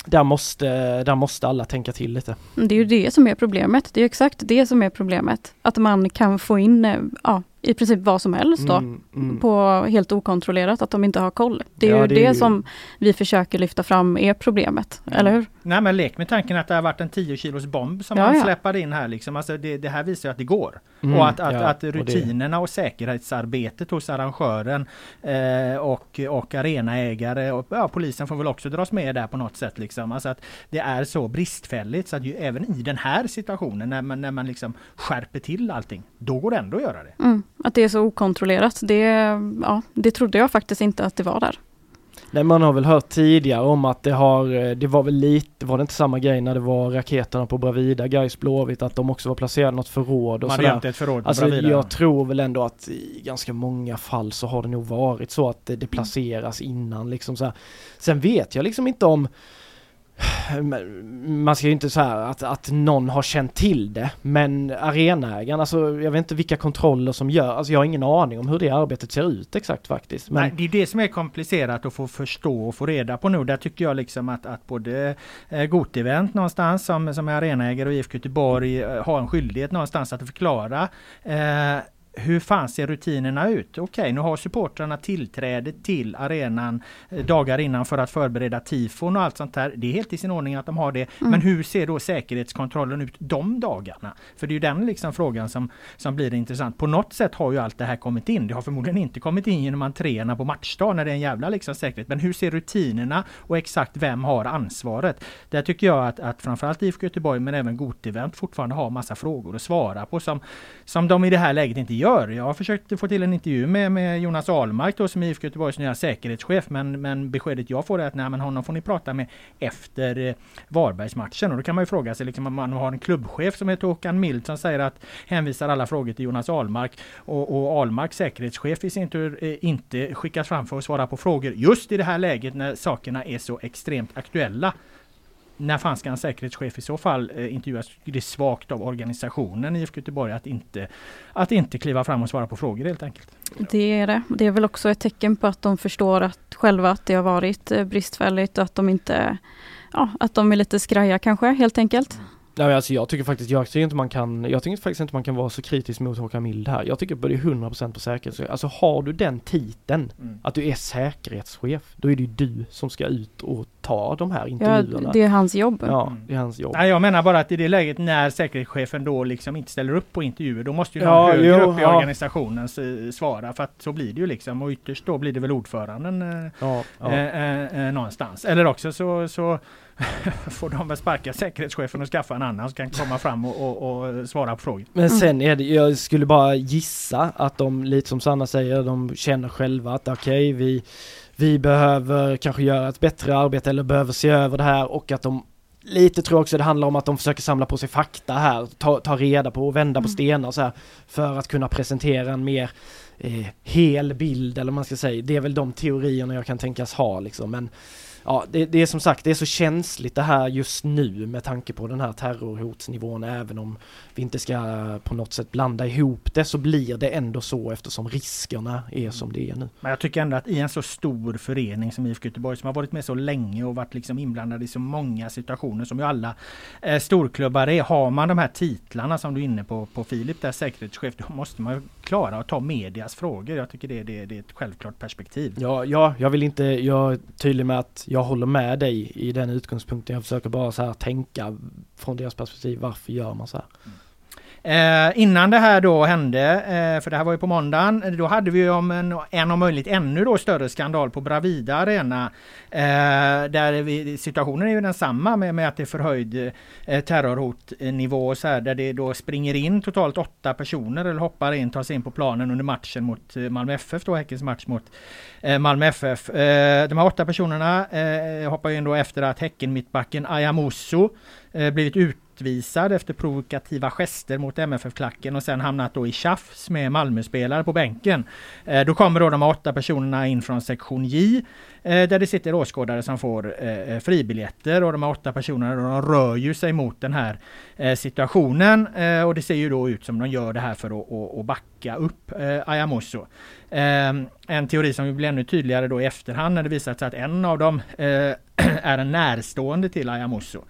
där måste, där måste alla tänka till lite. Mm, det är ju det som är problemet. Det är exakt det som är problemet. Att man kan få in eh, ja, i princip vad som helst då. Mm, mm. På helt okontrollerat, att de inte har koll. Det är ja, ju det, är det ju... som vi försöker lyfta fram är problemet, mm. eller hur? Nej men lek med tanken att det har varit en 10 kilos bomb som ja, man ja. släppade in här liksom. Alltså det, det här visar att det går. Mm, och att, att, att rutinerna och, och, säkerhetsarbetet hos arrangören eh, och, och arenaägare och ja, polisen får väl också dras med där på något sätt liksom. Alltså att det är så bristfälligt så att ju, även i den här situationen när man, när man liksom skärper till allting, då går det ändå att göra det. Mm. Att det är så okontrollerat, det, ja, det trodde jag faktiskt inte att det var där. Nej man har väl hört tidigare om att det har, eh, det var väl lite, var det inte samma grej när det var raketerna på Bravida, Gais Blåvitt, att de också var placerade något förråd och man sådär. ett förråd på alltså Bravida. jag tror väl ändå att i ganska många fall så har det nog varit så att det, det placeras innan liksom så här. Sen vet jag liksom inte om man ska ju inte säga att, att någon har känt till det, men arenaägaren, alltså jag vet inte vilka kontroller som gör, alltså jag har ingen aning om hur det arbetet ser ut exakt faktiskt. Men... Nej, det är det som är komplicerat att få förstå och få reda på nu. Där tycker jag liksom att, att både eh, Gotevent någonstans som, som är arenaägare och IFK Göteborg eh, har en skyldighet någonstans att förklara eh, hur fan ser rutinerna ut? Okej, okay, nu har supportrarna tillträde till arenan eh, dagar innan för att förbereda tifon och allt sånt där. Det är helt i sin ordning att de har det. Mm. Men hur ser då säkerhetskontrollen ut de dagarna? För det är ju den liksom frågan som, som blir intressant. På något sätt har ju allt det här kommit in. Det har förmodligen inte kommit in genom entréerna på matchdag när det är en jävla liksom säkerhet. Men hur ser rutinerna och exakt vem har ansvaret? Där tycker jag att, att framförallt IFK Göteborg men även Gotevent fortfarande har massa frågor att svara på som, som de i det här läget inte gör. Jag har försökt få till en intervju med, med Jonas Ahlmark då, som är IFK Göteborgs nya säkerhetschef men, men beskedet jag får är att nej, men honom får ni prata med efter eh, Varbergsmatchen. Och då kan man ju fråga sig liksom, om man har en klubbchef som heter Håkan Mild som säger att hänvisar alla frågor till Jonas Ahlmark och, och Ahlmark säkerhetschef i sin tur eh, inte skickas fram för att svara på frågor just i det här läget när sakerna är så extremt aktuella när fan ska en säkerhetschef i så fall eh, intervjuas? Det är svagt av organisationen IFK Göteborg att inte, att inte kliva fram och svara på frågor helt enkelt. Det är det. Det är väl också ett tecken på att de förstår att själva att det har varit eh, bristfälligt och att de inte, ja, att de är lite skraja kanske helt enkelt. Nej, alltså jag tycker faktiskt, jag tycker inte man kan, jag tycker faktiskt inte man kan vara så kritisk mot Håkan Mild här. Jag tycker att det är 100% på säkerhet. Alltså har du den titeln, mm. att du är säkerhetschef, då är det ju du som ska ut och ta de här Ja, intervjuerna. det är hans jobb. Ja, det är hans jobb. Nej, jag menar bara att i det läget när säkerhetschefen då liksom inte ställer upp på intervjuer, då måste ju någon Ja, högre jo, upp i ja. organisationen svara. För att så blir det ju liksom. Och ytterst då blir det väl ordföranden eh, Ja, ja. eh, eh, eh, någonstans. Eller också så, så <laughs> får de väl sparka säkerhetschefen och skaffa en annan som kan komma fram och, och, och svara på frågor. Men sen är det, jag skulle bara gissa att de, lite som Sanna säger, de känner själva att okej, vi, vi behöver kanske göra ett bättre arbete eller behöver se över det här och att de Lite tror jag också det handlar om att de försöker samla på sig fakta här, ta, ta reda på och vända på stenar så här för att kunna presentera en mer eh, hel bild eller vad man ska säga. Det är väl de teorierna jag kan tänkas ha liksom men Ja, det, det är som sagt, det är så känsligt det här just nu med tanke på den här terrorhotsnivån även om vi inte ska på något sätt blanda ihop det så blir det ändå så eftersom riskerna är som det är nu. Men jag tycker ändå att i en så stor förening som IFK Göteborg som har varit med så länge och varit liksom inblandad i så många situationer som ju alla eh, storklubbar är. Har man de här titlarna som du är inne på, på Filip, där säkerhetschef, då måste man ju klara att ta medias frågor. Jag tycker det, det, det är ett självklart perspektiv. Ja, ja, jag vill inte, jag är tydlig med att jag håller med dig i den utgångspunkten. Jag försöker bara så här tänka från deras perspektiv, varför gör man så här? Mm. Eh, innan det här då hände, eh, för det här var ju på måndagen, eh, då hade vi ju om en, en om möjligt ännu då större skandal på Bravida Arena. Eh, där vi, situationen är ju densamma med, med att det är förhöjd eh, terrorhotnivå så här, där det då springer in totalt åtta personer eller hoppar in, tar sig in på planen under matchen mot eh, Malmö FF då, Häckens match mot eh, Malmö FF. Eh, de här åtta personerna eh, hoppar in då efter att Häcken mittbacken Ayamusso eh, blivit utvisad efter provokativa gester mot MFF-klacken och sen hamnat då i tjafs med Malmöspelare på bänken. Eh, då kommer då de åtta personerna in från sektion J eh, där det sitter åskådare som får eh, fribiljetter och de här åtta personerna de rör ju sig mot den här eh, situationen eh, och det ser ju då ut som de gör det här för att, att, att backa upp eh, Ayamusso. Eh, en teori som blir ännu tydligare då i efterhand när det visat sig att en av dem eh, <clears throat> är en närstående till Ayamuso.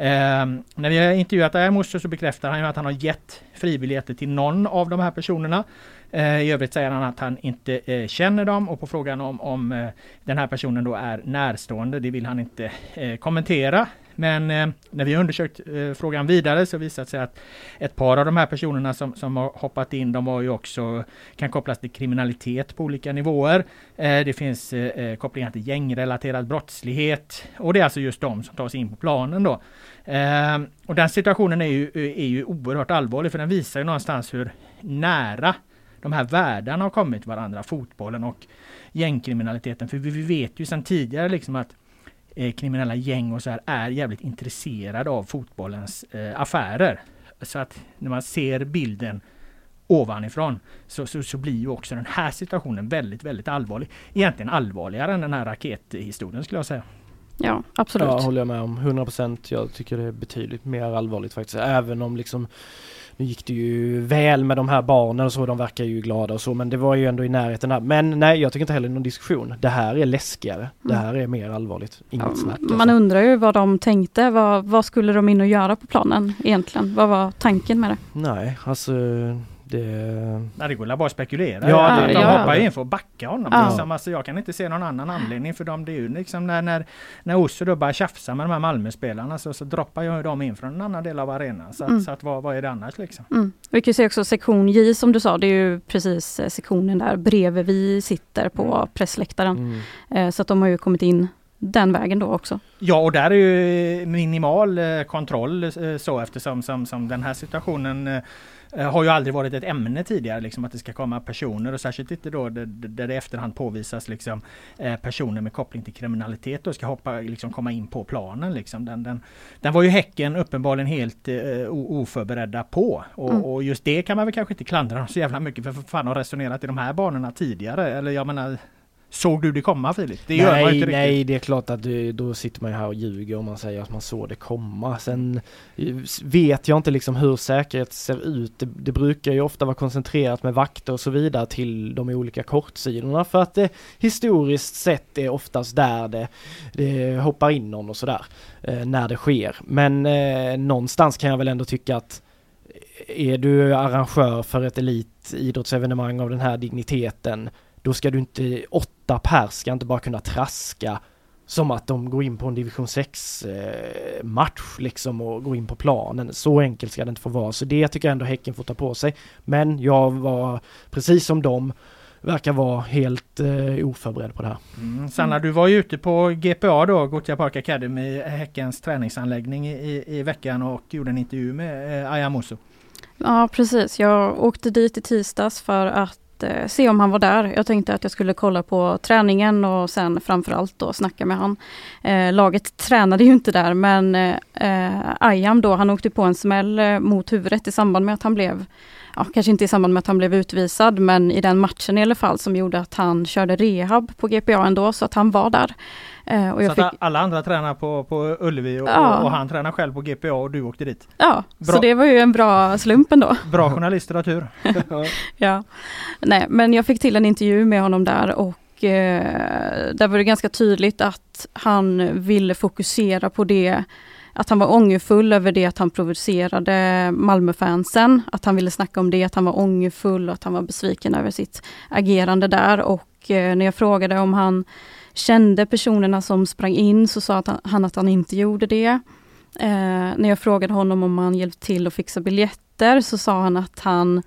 Eh, när vi har intervjuat Ayamusso så bekräftar han ju att han har gett fribiljetter till någon av de här personerna. Eh, I övrigt säger han att han inte eh, känner dem och på frågan om, om eh, den här personen då är närstående, det vill han inte eh, kommentera. Men eh, när vi har undersökt eh, frågan vidare så visar det sig att ett par av de här personerna som, som har hoppat in, de har ju också kan kopplas till kriminalitet på olika nivåer. Eh, det finns eh, eh kopplingar till gängrelaterad brottslighet och det är alltså just de som tar sig in på planen då. Eh, och den situationen är ju, är ju oerhört allvarlig för den visar ju någonstans hur nära de här världarna har kommit varandra, fotbollen och gängkriminaliteten. För vi, vi vet ju sedan tidigare liksom att eh, kriminella gäng och så här är jävligt intresserade av fotbollens eh, affärer. Så att när man ser bilden ovanifrån så, så, så blir ju också den här situationen väldigt, väldigt allvarlig. Egentligen allvarligare än den här rakethistorien skulle jag säga. Ja, absolut. Ja, håller jag med om. 100% jag tycker det är betydligt mer allvarligt faktiskt. Även om liksom nu gick det ju väl med de här barnen och så, de verkar ju glada och så, men det var ju ändå i närheten här. Men nej, jag tycker inte heller någon diskussion. Det här är läskigare. Det här är mer allvarligt. Inget Ja, snack. Man alltså. undrar ju vad de tänkte. Vad, vad skulle de in och göra på planen egentligen? Vad var tanken med det? Nej, alltså det... Nej, det går bara att spekulera. Ja, Ja, det- de ja. hoppar ju in för att backa honom. Ja. Liksom. Alltså, jag kan inte se någon annan anledning för dem. Det är ju liksom när, när, när Osso då börjar tjafsa med de här Malmöspelarna så, så droppar ju de in från en annan del av arenan. Så, att, Mm. så att vad, vad är det annars liksom? Mm. Vi kan ju se också sektion J som du sa, det är ju precis eh, sektionen där bredvid vi sitter på pressläktaren. Mm. Eh, Så att de har ju kommit in den vägen då också. Ja, och där är ju minimal eh, kontroll så eftersom som, som den här situationen har ju aldrig varit ett ämne tidigare, liksom att det ska komma personer och särskilt inte då där, det i efterhand påvisas liksom, eh, personer med koppling till kriminalitet och ska hoppa, liksom, komma in på planen. Liksom. Den, den, den var ju Häcken uppenbarligen helt eh, o- oförberedda på och, Mm. och just det kan man väl kanske inte klandra dem så jävla mycket för för fan har resonerat i de här banorna tidigare. Eller jag menar, såg du det komma Filip? Det gör man nej, inte riktigt. nej, det är klart att det, då sitter man ju här och ljuger om man säger att man såg det komma. Sen eh, vet jag inte liksom hur säkerhet ser ut. Det, det brukar ju ofta vara koncentrerat med vakter och så vidare till de olika kortsidorna för att det historiskt sett är oftast där det, det hoppar in någon och sådär eh, när det sker. Men eh, någonstans kan jag väl ändå tycka att är du arrangör för ett elitidrottsevenemang av den här digniteten då ska du inte, åtta pers ska inte bara kunna traska som att de går in på en division 6 eh, match liksom och går in på planen. Så enkelt ska det inte få vara. Så det tycker jag ändå Häcken får ta på sig. Men jag var precis som dem verkar vara helt eh, oförberedd på det här. Mm. Sanna, du var ju ute på GPA då, Gothia Park Academy, Häckens träningsanläggning i, i veckan och gjorde en intervju med eh, Ayamuso. Ja precis, jag åkte dit i tisdags för att eh, se om han var där. Jag tänkte att jag skulle kolla på träningen och sen framförallt då snacka med han. Eh, laget tränade ju inte där men eh, eh Ayam då, han åkte på en smäll eh, mot huvudet i samband med att han blev ja, kanske inte i samband med att han blev utvisad, men i den matchen i alla fall som gjorde att han körde rehab på GPA ändå, så att han var där. Eh, och jag så fick... alla andra tränar på, på Ullevi och, ja. och, han tränar själv på GPA och du åkte dit? Ja, bra. så det var ju en bra slump ändå. <laughs> Bra journalister har tur. <laughs> ja, nej men jag fick till en intervju med honom där och eh, där var det ganska tydligt att han ville fokusera på det att han var ångerfull över det att han provocerade Malmöfansen, att han ville snacka om det, att han var ångerfull och att han var besviken över sitt agerande där och eh, när jag frågade om han kände personerna som sprang in så sa han att han inte gjorde det. Eh, när jag frågade honom om han hjälpt till att fixa biljetter så sa han att han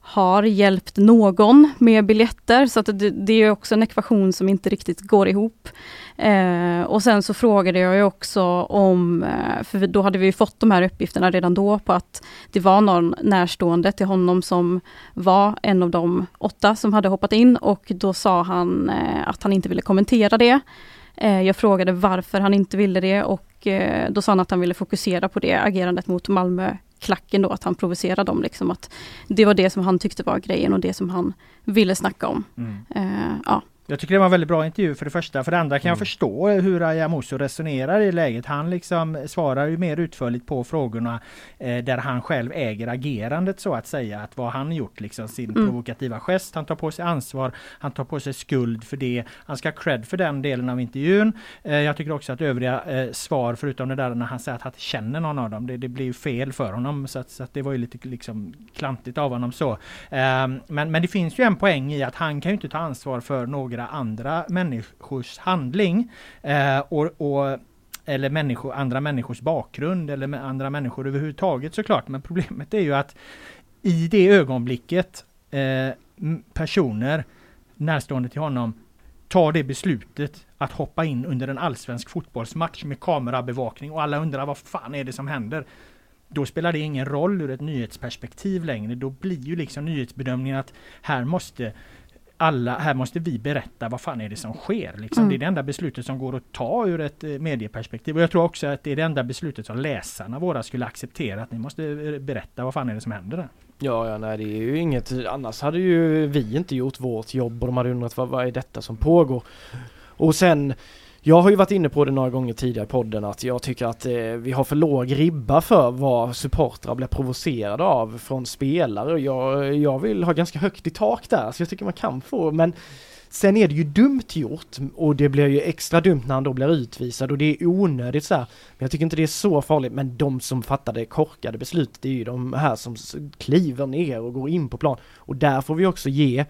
har hjälpt någon med biljetter, så att det, det är också en ekvation som inte riktigt går ihop. Eh, och sen så frågade jag ju också om, eh, för då hade vi fått de här uppgifterna redan då på att det var någon närstående till honom som var en av de åtta som hade hoppat in och då sa han eh, att han inte ville kommentera det. Eh, jag frågade varför han inte ville det och då sa han att han ville fokusera på det agerandet mot Malmö klacken då, att han provocerade dem. Liksom, att det var det som han tyckte var grejen och det som han ville snacka om. Mm. Uh, ja. Jag tycker det var en väldigt bra intervju för det första. För det andra kan mm. jag förstå hur Ayamuso resonerar i läget. Han liksom svarar ju mer utförligt på frågorna eh, där han själv äger agerandet så att säga. Att vad han gjort, liksom sin mm. provokativa gest. Han tar på sig ansvar, han tar på sig skuld för det. Han ska ha cred för den delen av intervjun. Eh, jag tycker också att övriga eh, svar, förutom det där när han säger att han känner någon av dem, det, det blir fel för honom. Så att, så att, det var ju lite liksom klantigt av honom så. Ehm, men, men det finns ju en poäng i att han kan ju inte ta ansvar för några värdera andra människors handling eh, och, och eller människor, andra människors bakgrund eller med andra människor överhuvudtaget såklart. Men problemet är ju att i det ögonblicket eh, personer närstående till honom tar det beslutet att hoppa in under en allsvensk fotbollsmatch med kamerabevakning och alla undrar vad fan är det som händer? Då spelar det ingen roll ur ett nyhetsperspektiv längre. Då blir ju liksom nyhetsbedömningen att här måste alla, här måste vi berätta vad fan är det som sker. Liksom. Mm. Det är det enda beslutet som går att ta ur ett eh, medieperspektiv. Och jag tror också att det är det enda beslutet som läsarna våra skulle acceptera. Att ni måste eh, berätta vad fan är det som händer där. Ja, ja, nej det är ju inget, annars hade ju vi inte gjort vårt jobb och de hade undrat vad, vad är detta som pågår. Och sen jag har ju varit inne på det några gånger tidigare i podden att jag tycker att eh, vi har för låg ribba för vad supportrar blir provocerade av från spelare och jag, jag vill ha ganska högt i tak där så jag tycker man kan få men Sen är det ju dumt gjort och det blir ju extra dumt när han då blir utvisad och det är onödigt så här. Men jag tycker inte det är så farligt men de som fattar det korkade beslutet det är ju de här som kliver ner och går in på plan och där får vi också ge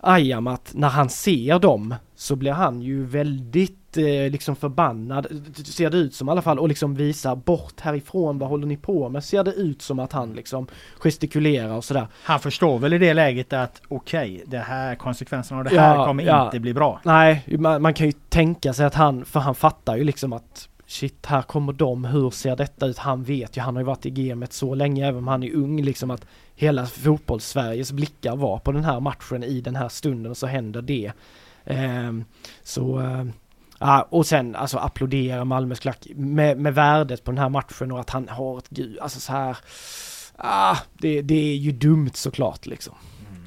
Ayam att när han ser dem så blir han ju väldigt liksom förbannad, ser det ut som i alla fall, och liksom visar bort härifrån, vad håller ni på med? Ser det ut som att han liksom gestikulerar och sådär. Han förstår väl i det läget att okej, okay, det här konsekvenserna av det här ja, kommer ja. inte bli bra. Nej, man, man kan ju tänka sig att han, för han fattar ju liksom att shit, här kommer de, hur ser detta ut? Han vet ju, han har ju varit i gamet så länge, även om han är ung, liksom att hela fotbollssveriges blickar var på den här matchen i den här stunden och så händer det. Eh, så eh, Ja, och sen alltså applådera Malmös klack med, med värdet på den här matchen och att han har ett gud, alltså så här. Ah, det, det är ju dumt såklart liksom.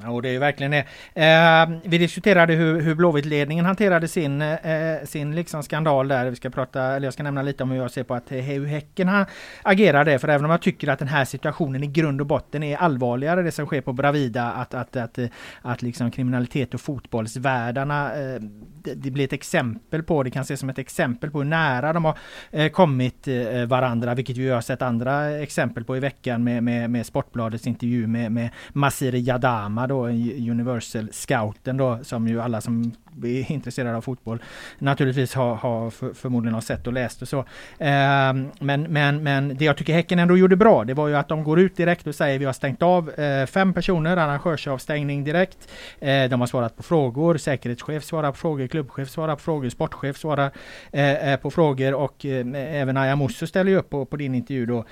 Och det är verkligen det. Eh, vi diskuterade hur, hur Blåvitt-ledningen hanterade sin, eh, sin liksom skandal där. Vi ska prata, eller jag ska nämna lite om hur jag ser på att hur Häcken agerade. För även om jag tycker att den här situationen i grund och botten är allvarligare, det som sker på Bravida, att, att, att, att liksom kriminalitet och fotbollsvärldarna, eh, det, det, blir ett exempel på, det kan ses som ett exempel på hur nära de har eh, kommit eh, varandra, vilket vi har sett andra exempel på i veckan med, med, med Sportbladets intervju med, med Masiri Yadama då Universal Scouten då som ju alla som är intresserade av fotboll naturligtvis har, har för, förmodligen har sett och läst och så. Ehm, men, men, men det jag tycker Häcken ändå gjorde bra det var ju att de går ut direkt och säger vi har stängt av eh, fem personer, arrangörsavstängning direkt. Eh, de har svarat på frågor, säkerhetschef svarar på frågor, klubbchef svarar på frågor, sportchef svarar eh, på frågor och även Aya Musso ställer ju upp på, på din intervju då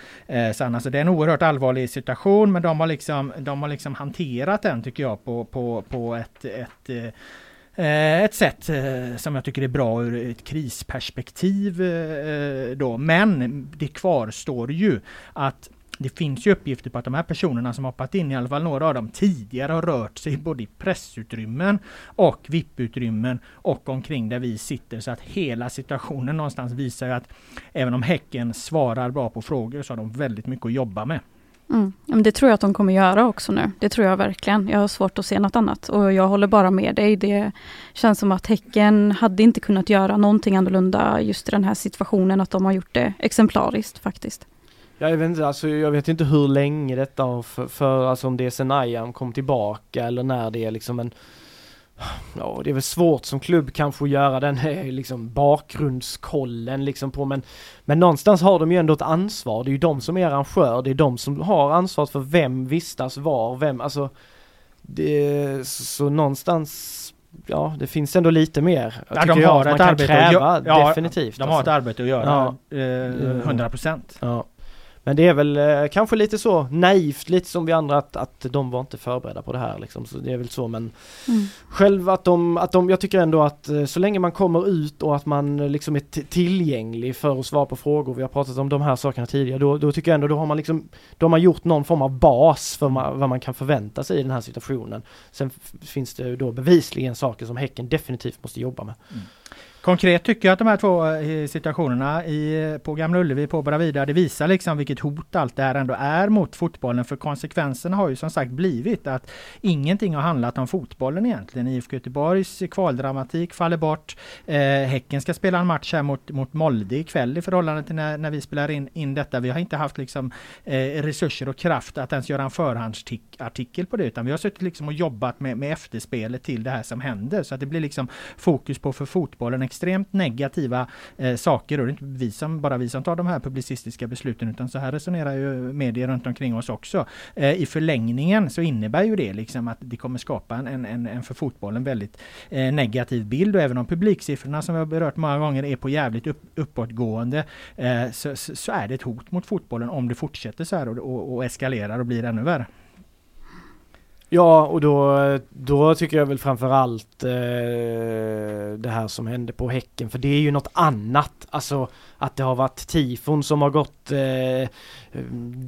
Sanna. Så det är en oerhört allvarlig situation men de har liksom, de har liksom hanterat den tycker jag på, på, på ett, ett Eh, ett sätt eh, som jag tycker är bra ur ett krisperspektiv eh, då. Men det kvarstår ju att det finns ju uppgifter på att de här personerna som hoppat in, i alla fall några av dem, tidigare har rört sig både i pressutrymmen och VIP-utrymmen och omkring där vi sitter. Så att hela situationen någonstans visar ju att även om Häcken svarar bra på frågor så har de väldigt mycket att jobba med. Mm. Det tror jag att de kommer göra också nu. Det tror jag verkligen. Jag har svårt att se något annat och jag håller bara med dig. Det känns som att Häcken hade inte kunnat göra någonting annorlunda just i den här situationen, att de har gjort det exemplariskt faktiskt. Jag vet inte, alltså jag vet inte hur länge detta har för, för alltså om det är sen Ayam kom tillbaka eller när det är liksom en Ja, det är väl svårt som klubb kanske att göra den här <laughs> liksom bakgrundskollen liksom på men Men någonstans har de ju ändå ett ansvar. Det är ju de som är arrangör. Det är de som har ansvaret för vem vistas var, vem, alltså det, Så någonstans Ja, det finns ändå lite mer. Ja, de har ett arbete kräva, att göra. Definitivt. De har alltså. ett arbete att göra. Ja. Eh, 100 procent. Ja. Men det är väl eh, kanske lite så naivt, lite som vi andra att, att de var inte förberedda på det här liksom. Så det är väl så men mm. Själv att de, att de, jag tycker ändå att eh, så länge man kommer ut och att man eh, liksom är tillgänglig för att svara på frågor, vi har pratat om de här sakerna tidigare, då, då tycker jag ändå då har man liksom, då har man gjort någon form av bas för ma vad man kan förvänta sig i den här situationen. Sen finns det då bevisligen saker som Häcken definitivt måste jobba med. Mm. Konkret tycker jag att de här två eh, situationerna i, eh, på Gamla Ullevi, på Bravida, det visar liksom vilket hot allt det här ändå är mot fotbollen. För konsekvenserna har ju som sagt blivit att ingenting har handlat om fotbollen egentligen. IFK Göteborgs kvaldramatik faller bort. Eh, häcken ska spela en match här mot, mot Molde ikväll i förhållande till när, när vi spelar in, in detta. Vi har inte haft liksom, eh, resurser och kraft att ens göra en förhandsartikel på det, utan vi har suttit liksom och jobbat med, med efterspelet till det här som händer. Så att det blir liksom fokus på för fotbollen extremt negativa eh, saker och det är inte vi som, bara vi som tar de här publicistiska besluten utan så här resonerar ju medier runt omkring oss också. Eh, I förlängningen så innebär ju det liksom att det kommer skapa en, en, en för fotbollen väldigt eh, negativ bild och även om publiksiffrorna som vi har berört många gånger är på jävligt upp, uppåtgående eh, så, så, är det ett hot mot fotbollen om det fortsätter så här och, och, och eskalerar och blir ännu värre. Ja, och då, då tycker jag väl framförallt eh, det här som hände på Häcken, för det är ju något annat. Alltså att det har varit tifon som har gått, eh,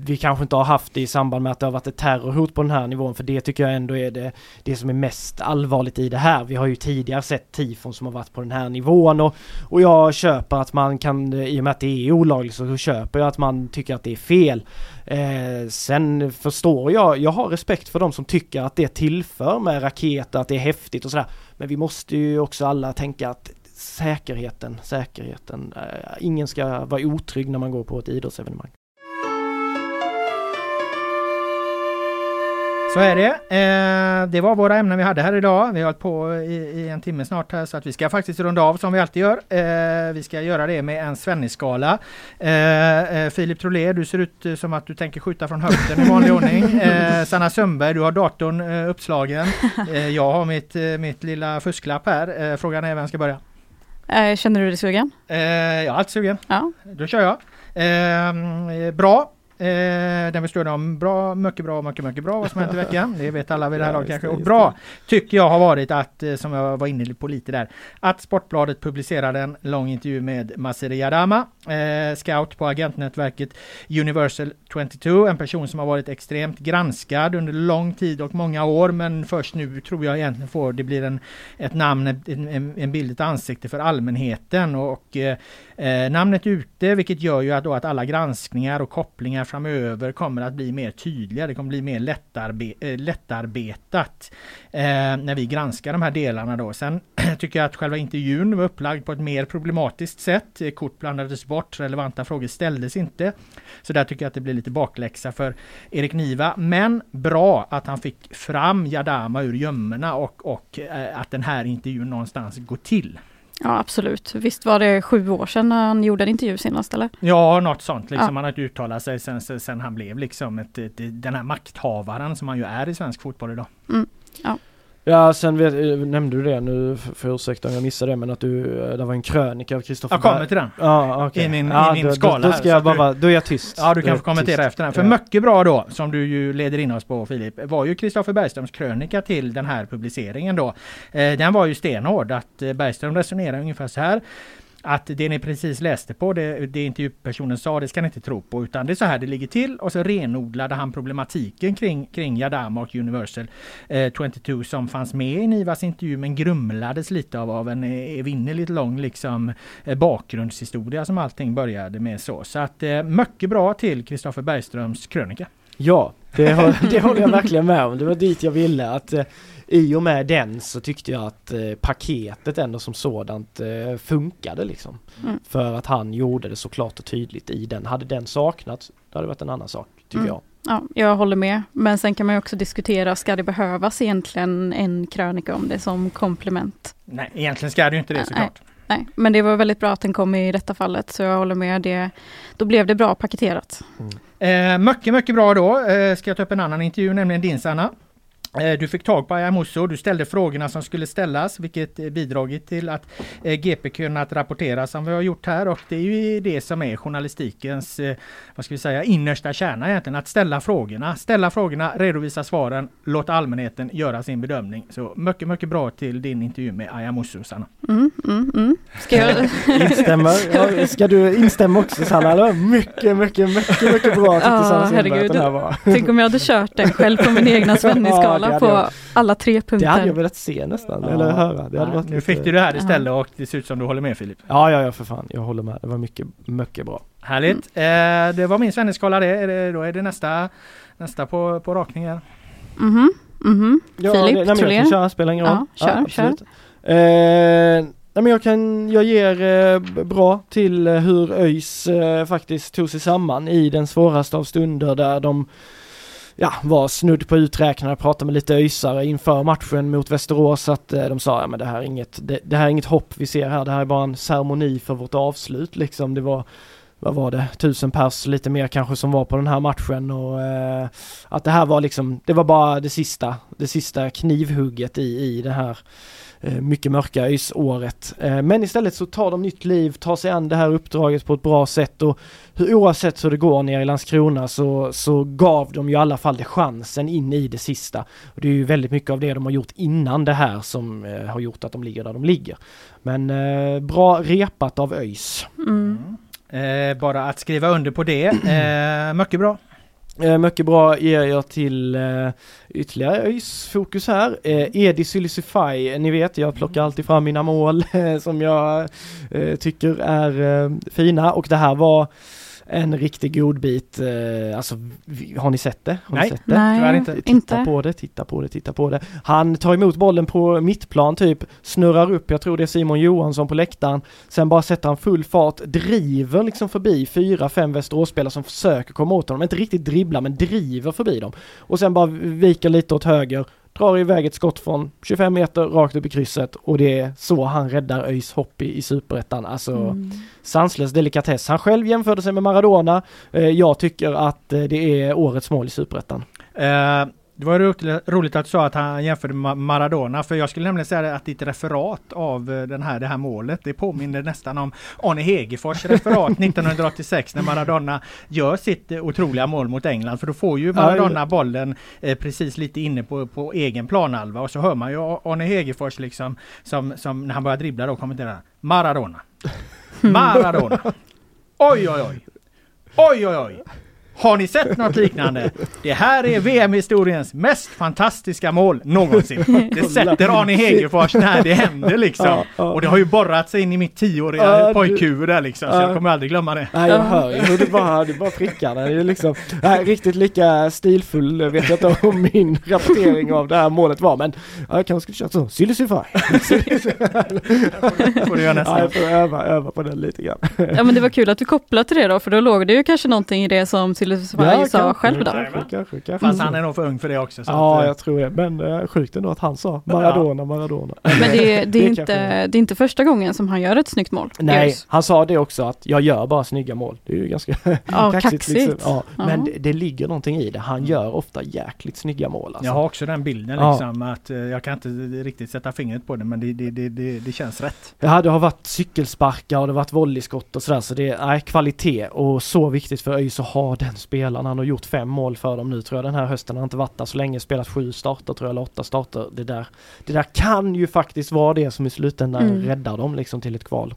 vi kanske inte har haft det i samband med att det har varit ett terrorhot på den här nivån, för det tycker jag ändå är det, det som är mest allvarligt i det här. Vi har ju tidigare sett tifon som har varit på den här nivån och, och jag köper att man kan, i och med att det är olagligt så köper jag att man tycker att det är fel. Eh, sen förstår jag, jag har respekt för de som tycker att det tillför med raketer, att det är häftigt och sådär. Men vi måste ju också alla tänka att säkerheten, säkerheten. Eh, ingen ska vara otrygg när man går på ett idrottsevenemang. Så är det. Eh, det var våra ämnen vi hade här idag. Vi har hållit på i, i, en timme snart här så att vi ska faktiskt runda av som vi alltid gör. Eh, vi ska göra det med en Svennis-skala. Eh, Filip Trolé, du ser ut som att du tänker skjuta från höften i vanlig ordning. <laughs> Sanna Sundberg, du har datorn uppslagen. <laughs> jag har mitt, mitt lilla fusklapp här. frågan är vem ska börja? Känner du dig sugen? jag är alltid sugen. Ja. Då kör jag. bra. Eh, den vi stod om bra, mycket bra, mycket, mycket bra. Vad som hänt i veckan. Det vet alla vid det här laget kanske. Och bra tycker jag har varit att, eh, som jag var inne på lite där, att Sportbladet publicerade en lång intervju med Masiri Yadama, eh, scout på agentnätverket Universal 22, en person som har varit extremt granskad under lång tid och många år, men först nu tror jag egentligen får det blir en, ett namn, en, en bild, ett ansikte för allmänheten. Och eh, eh namnet ute, vilket gör ju att, då att alla granskningar och kopplingar framöver kommer att bli mer tydliga. Det kommer bli mer lättarbe äh, lättarbetat eh, när vi granskar de här delarna då. Sen <clears throat> tycker jag att själva intervjun var upplagd på ett mer problematiskt sätt. Eh, kort blandades bort, relevanta frågor ställdes inte. Så där tycker jag att det blir lite bakläxa för Erik Niva. Men bra att han fick fram Jadama ur gömmorna och, och eh, att den här intervjun någonstans går till. Ja absolut. Visst var det sju år sedan han gjorde en intervju senast eller? Ja något sånt. Liksom. Ja. Han har inte uttalat sig sen han blev liksom ett, ett, den här makthavaren som han ju är i svensk fotboll idag. Mm. Ja. Sen vet, eh, nämnde du det nu, för ursäkta om jag missade det, men att du, eh, det var en krönika av Kristoffer Jag kommer till den. Ja, okay. I min, ja, i min då, skala då, då ska jag bara, då är jag tyst. Ja, du kan få kommentera tyst. efter den. För ja. mycket bra då, som du ju leder in oss på Filip, var ju Kristoffer Bergströms krönika till den här publiceringen då. Eh, den var ju stenhård, att Bergström resonerar ungefär så här att det ni precis läste på, det, det intervjupersonen sa, det ska ni inte tro på, utan det är så här det ligger till. Och så renodlade han problematiken kring, kring Yadama och Universal eh, 22 som fanns med i Nivas intervju, men grumlades lite av, av en evinnerligt lång liksom, eh, bakgrundshistoria som allting började med så. Så att eh, mycket bra till Kristoffer Bergströms krönika. Ja, det, <laughs> det håller jag verkligen med om. Det var dit jag ville. att eh, i och med den så tyckte jag att eh, paketet ändå som sådant eh, funkade liksom. Mm. För att han gjorde det så klart och tydligt i den. Hade den saknats, det hade varit en annan sak, tycker mm. jag. Ja, jag håller med. Men sen kan man ju också diskutera, ska det behövas egentligen en krönika om det som komplement? Nej, egentligen ska det ju inte det såklart. Nej. Nej, men det var väldigt bra att den kom i detta fallet, så jag håller med. Det, då blev det bra paketerat. Mm. Eh, mycket, mycket bra då. Eh, ska jag ta upp en annan intervju, nämligen din Sanna. Eh, du fick tag på Ayamusso, du ställde frågorna som skulle ställas vilket bidragit till att eh, GP kunnat rapportera som vi har gjort här och det är ju det som är journalistikens eh, vad ska vi säga, innersta kärna egentligen. Att ställa frågorna, ställa frågorna, redovisa svaren, låta allmänheten göra sin bedömning. Så mycket, mycket bra till din intervju med Ayamusso Sanna. Mm, mm, mm. Ska jag <laughs> instämma? Ja, ska du instämma också Sanna? Det var mycket, mycket, mycket, mycket bra tyckte ja, Sanna herregud. att den här var. Tänk om jag hade kört den själv på min egna <laughs> svenningsskala skala på jag, alla tre punkter. Det hade jag velat se nästan, ja. eller höra. Det hade varit nu lite... fick du det här istället och det ser ut som du håller med Filip. Ja, ja, ja för fan. Jag håller med. Det var mycket, mycket bra. Härligt. Mm. Eh, det var min svenningsskala det. Då är det nästa, nästa på, på rakning här. Mhm, mhm. Ja, Filip, nej, men jag kan köra, spelar ingen roll. Ja, kör, kör. Eh, Nej men jag kan, jag ger eh, bra till eh, hur ÖIS eh, faktiskt tog sig samman i den svåraste av stunder där de ja, var snudd på uträknade, pratade med lite öjsare inför matchen mot Västerås att eh, de sa ja men det här är inget, det, det, här är inget hopp vi ser här, det här är bara en ceremoni för vårt avslut liksom. Det var, vad var det, tusen pers, lite mer kanske som var på den här matchen och eh, att det här var liksom, det var bara det sista, det sista knivhugget i, i det här Eh, mycket mörka ÖIS-året. Eh, men istället så tar de nytt liv, tar sig an det här uppdraget på ett bra sätt och hur, oavsett hur det går nere i Landskrona så, så gav de ju i alla fall det chansen in i det sista. Och det är ju väldigt mycket av det de har gjort innan det här som eh, har gjort att de ligger där de ligger. Men eh, bra repat av ÖIS. Mm. Eh, bara att skriva under på det. Eh, <clears throat> mycket bra. Eh, mycket bra ger jag till eh, ytterligare ÖIS fokus här. Eh, Edi Silicify, ni vet jag plockar alltid fram mina mål <laughs> som jag eh, tycker är eh, fina och det här var en riktig godbit. Eh, alltså, har ni sett det? Har Nej, sett det? Nej inte. Titta inte. på det, titta på det, titta på det. Han tar emot bollen på mittplan typ, snurrar upp, jag tror det är Simon Johansson på läktaren. Sen bara sätter han full fart, driver liksom förbi fyra, fem Västeråsspelare som försöker komma åt honom. Inte riktigt dribblar men driver förbi dem. Och sen bara viker lite åt höger, drar iväg ett skott från 25 meter rakt upp i krysset och det är så han räddar ÖIS hopp i, i superettan. Alltså mm. sanslös delikatess. Han själv jämförde sig med Maradona. Eh, jag tycker att eh, det är årets mål i superettan. Uh, det var roligt att du sa att han jämförde med Maradona, för jag skulle nämligen säga att ditt referat av eh, den här, det här målet, det påminner nästan om Arne Hegerfors referat <laughs> 1986 när Maradona gör sitt eh, otroliga mål mot England, för då får ju Maradona bollen eh, precis lite inne på, på egen planhalva och så hör man ju Arne Hegerfors liksom som, som när han börjar dribbla då kommenterar Maradona. <laughs> Maradona. Oj oj oj. Oj oj oj. Har ni sett något liknande? Det här är VM-historiens mest fantastiska mål någonsin. <laughs> Det sätter Arne Hegerfors när det händer liksom. Och det har ju borrat sig in i mitt tioåriga pojkhuvud där liksom. Så Ja. jag kommer aldrig glömma det. Nej jag hör ju hur du bara, du bara prickar det. det är liksom, nej, riktigt lika stilfull vet jag inte om min rapportering av det här målet var men ja, jag kanske skulle köra så, Sylisify. Får du göra nästa Ja, jag får öva, öva på den lite grann. Ja men det var kul att du kopplade till det då, för då låg det ju kanske någonting i det som Silly sa kanske, själv då. Kanske, kanske, kanske. Fast han är nog för ung för det också. Så Ja, att, eh, jag tror det. Men uh, sjukt ändå att han sa Maradona, Maradona. Men det, det, är <laughs> inte, det är inte första gången som han gör ett snyggt mål. Nej, han sa det också att jag gör bara snygga mål. Det är ju ganska <laughs> Ja, kaxigt. Liksom. Ja, Ja. Men det, det ligger någonting i det. Han gör ofta jäkligt snygga mål. Alltså. Jag har också den bilden Ja. liksom att eh, jag kan inte riktigt sätta fingret på det men det, det, det, det, det känns rätt. Ja, det har varit cykelsparkar och det har varit volleyskott och sådär så det är kvalitet och så viktigt för ÖIS att ha den spelaren. Han har gjort fem mål för dem nu tror jag den här hösten. Han har inte varit där så länge, spelat sju starter tror jag, eller åtta starter. Det där, det där kan ju faktiskt vara det som i slutändan Mm. räddar dem liksom till ett kval.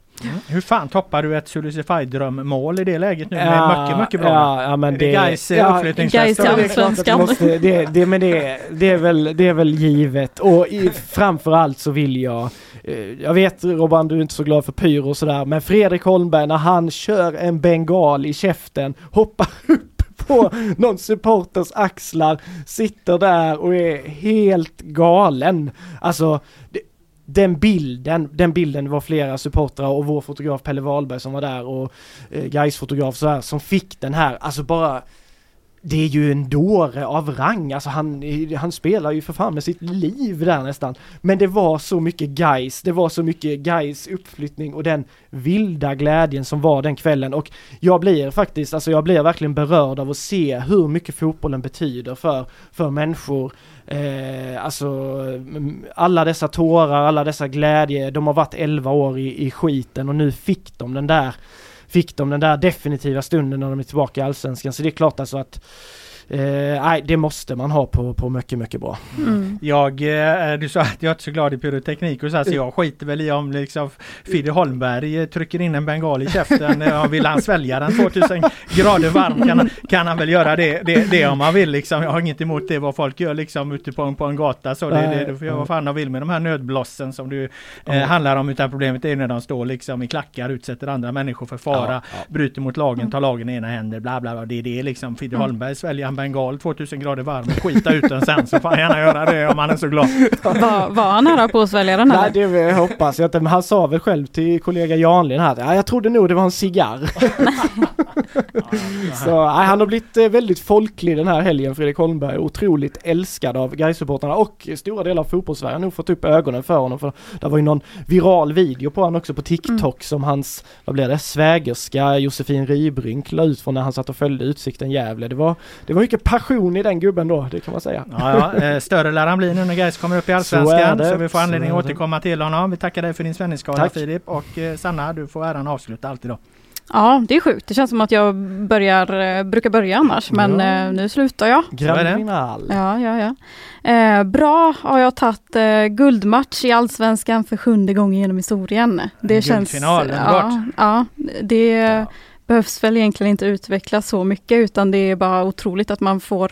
Hur fan toppar du ett Sulicify drömmål i det läget nu? Med mycket, mycket bra. Ja, ja, men är det Gais ja? Gais det det Allsvenskan. det, men det, det, är väl, det är väl givet och i, framförallt så vill jag eh, jag vet Robban du är inte så glad för pyro och sådär men Fredrik Holmberg när han kör en bengal i käften hoppar upp på någon supporters axlar, sitter där och är helt galen. Alltså det, den bilden, den bilden var flera supportrar och vår fotograf Pelle Wahlberg som var där och eh, Gais fotograf så här som fick den här, alltså bara det är ju en dåre av rang, alltså han, han spelar ju för fan med sitt liv där nästan. Men det var så mycket guys, det var så mycket guys uppflyttning och den vilda glädjen som var den kvällen och jag blir faktiskt, alltså jag blir verkligen berörd av att se hur mycket fotbollen betyder för, för människor. Eh, alltså mm, alla dessa tårar, alla dessa glädje, de har varit 11 år i, i skiten och nu fick de den där fick de den där definitiva stunden när de är tillbaka i Allsvenskan. Så det är klart alltså att nej, det måste man ha på, på mycket, mycket bra. Mm. Jag, eh, du sa att jag är inte så glad i pyroteknik och så, här, så jag skiter väl i om liksom Fidde Holmberg eh, trycker in en bengal i käften. Vill han svälja den 2000 grader varm kan, han- kan han väl göra det, det, det om han vill liksom. Jag har inget emot det vad folk gör liksom ute på, en- på en gata. Så det, det, det får jag ja. vad fan de vill med de här nödblossen som du eh, handlar om. Utan problemet är när de står liksom i klackar, utsätter andra människor för fara, Ja, ja. bryter mot lagen, tar lagen i ena händer, bla bla bla. Det är det liksom. Fidde Holmberg sväljer en bengal 2000 grader varm och skita ut den sen så får han gärna göra det om han är så glad. Var, var han nära på att svälja den Nej här? det väl- hoppas jag inte, men han sa väl själv till kollega Janlin här att ja, jag trodde nog det var en cigarr. <laughs> Så nej, han har blivit eh, väldigt folklig den här helgen Fredrik Holmberg, otroligt älskad av Gaisupportrarna och stora delar av fotbollssverige har nog fått upp ögonen för honom för det var ju någon viral video på honom också på TikTok som hans, vad blir det, svägerska Josefin Rybrink la ut från när han satt och följde Utsikten Gävle. Det var, det var mycket passion i den gubben då, det kan man säga. Ja, ja, eh, större lär han bli nu när Gais kommer upp i Så Allsvenskan. det, Så, vi får så anledning att återkomma till honom. Vi tackar dig för din svenningsskada Tack. Filip. Och eh, Sanna, du får äran avsluta allt idag. Ja, det är sjukt. Det känns som att jag börjar, eh, brukar börja annars, men Ja. eh, nu slutar jag. är det. Grand Final. Ja, ja, ja. Eh, bra har jag tagit eh, guldmatch i Allsvenskan för sjunde gången genom historien. Det känns... guldfinal, ja, ja, det behövs väl egentligen inte utvecklas så mycket utan det är bara otroligt att man får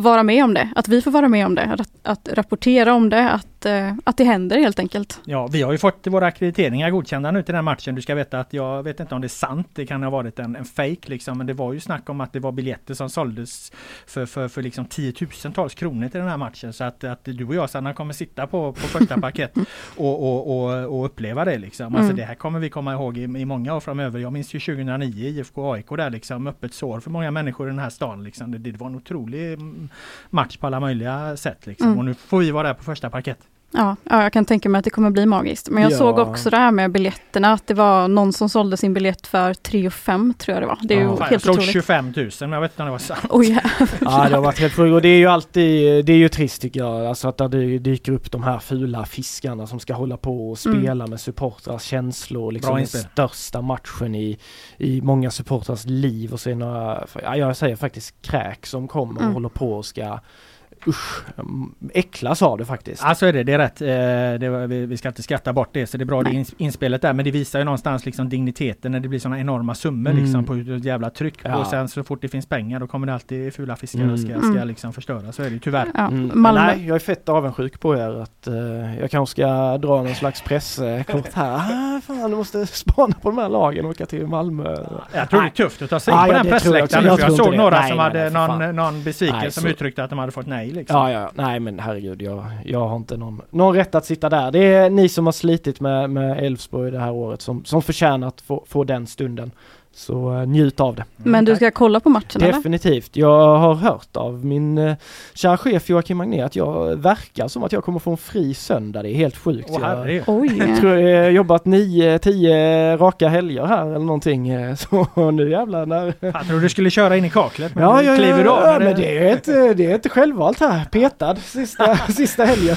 vara med om det. Att vi får vara med om det, att, att rapportera om det, att, eh, att det händer helt enkelt. Ja, vi har ju fått våra akkrediteringar godkända nu till den här matchen. Du ska veta att jag vet inte om det är sant. Det kan ha varit en, en fake liksom. Men det var ju snack om att det var biljetter som såldes för, för, för liksom tiotusentals kronor till den här matchen. Så att, att du och jag Sanna kommer sitta på, på första parkett <laughs> och, och, och, och uppleva det liksom. Alltså Mm. det här kommer vi komma ihåg i, i många år framöver. Jag minns ju 2009 IFK AIK där liksom. Öppet sår för många människor i den här stan liksom. Det, det var en otrolig mm, match på alla möjliga sätt liksom. Mm. Och nu får vi vara där på första parkett. Ja, ja, jag kan tänka mig att det kommer bli magiskt. Men jag Ja. såg också det här med biljetterna, att det var någon som sålde sin biljett för 3 5 tror jag det var. Det är Ja. ju Fan, jag helt slog otroligt. 25 000 men jag vet inte om det var sant. Oj, ja. <laughs> Ja det har varit helt sjukt och det är ju alltid, det är ju trist tycker jag, alltså att det dyker upp de här fula fiskarna som ska hålla på och Mm. spela med supportrars känslor, liksom den största matchen i, i många supportrars liv och så är några, ja jag säger faktiskt kräk som kommer och Mm. håller på och ska usch, äcklas av det faktiskt. Ja så är det, det är rätt. Eh, det var, vi, vi ska inte skratta bort det så det är bra det ins, inspelet där men det visar ju någonstans liksom digniteten när det blir sådana enorma summor Mm. liksom på ett jävla tryck. Ja. Och sen så fort det finns pengar då kommer det alltid fula fiskar Mm. och ska, Mm. ska liksom förstöra. Så är det ju tyvärr. Ja, Mm. Nej, jag är fett avundsjuk på er att eh, jag kanske ska dra någon slags presskort här. <laughs> Ah, fan, du måste spana på de här lagen och åka till Malmö. Jag tror det är tufft att ta sig in Ja, på ja, den pressläktaren. Jag, Jag jag såg några Nej, som nej, hade nej, någon, någon besvikelse Nej, som så- uttryckte att de hade fått nej. Liksom. Ja, ja, nej men herregud, jag, jag har inte någon, någon rätt att sitta där. Det är ni som har slitit med med Elfsborg det här året som, som förtjänar att få, få den stunden. Så eh, njut av det. Men du ska kolla på matchen eller? Definitivt. Jag har hört av min uh, kära chef Joakim Magné att jag verkar som att jag kommer få en fri söndag. Det är helt sjukt. Åh, jag. Oj! <laughs> jag tror jag har jobbat nio, tio raka helger här eller någonting. eh, <laughs> Så nu jävlar när... Jag tror du skulle köra in i kaklet men Ja, du ja, kliver ja, av. ja men det är, inte, det är inte självvalt här. Petad sista, <laughs> sista helgen.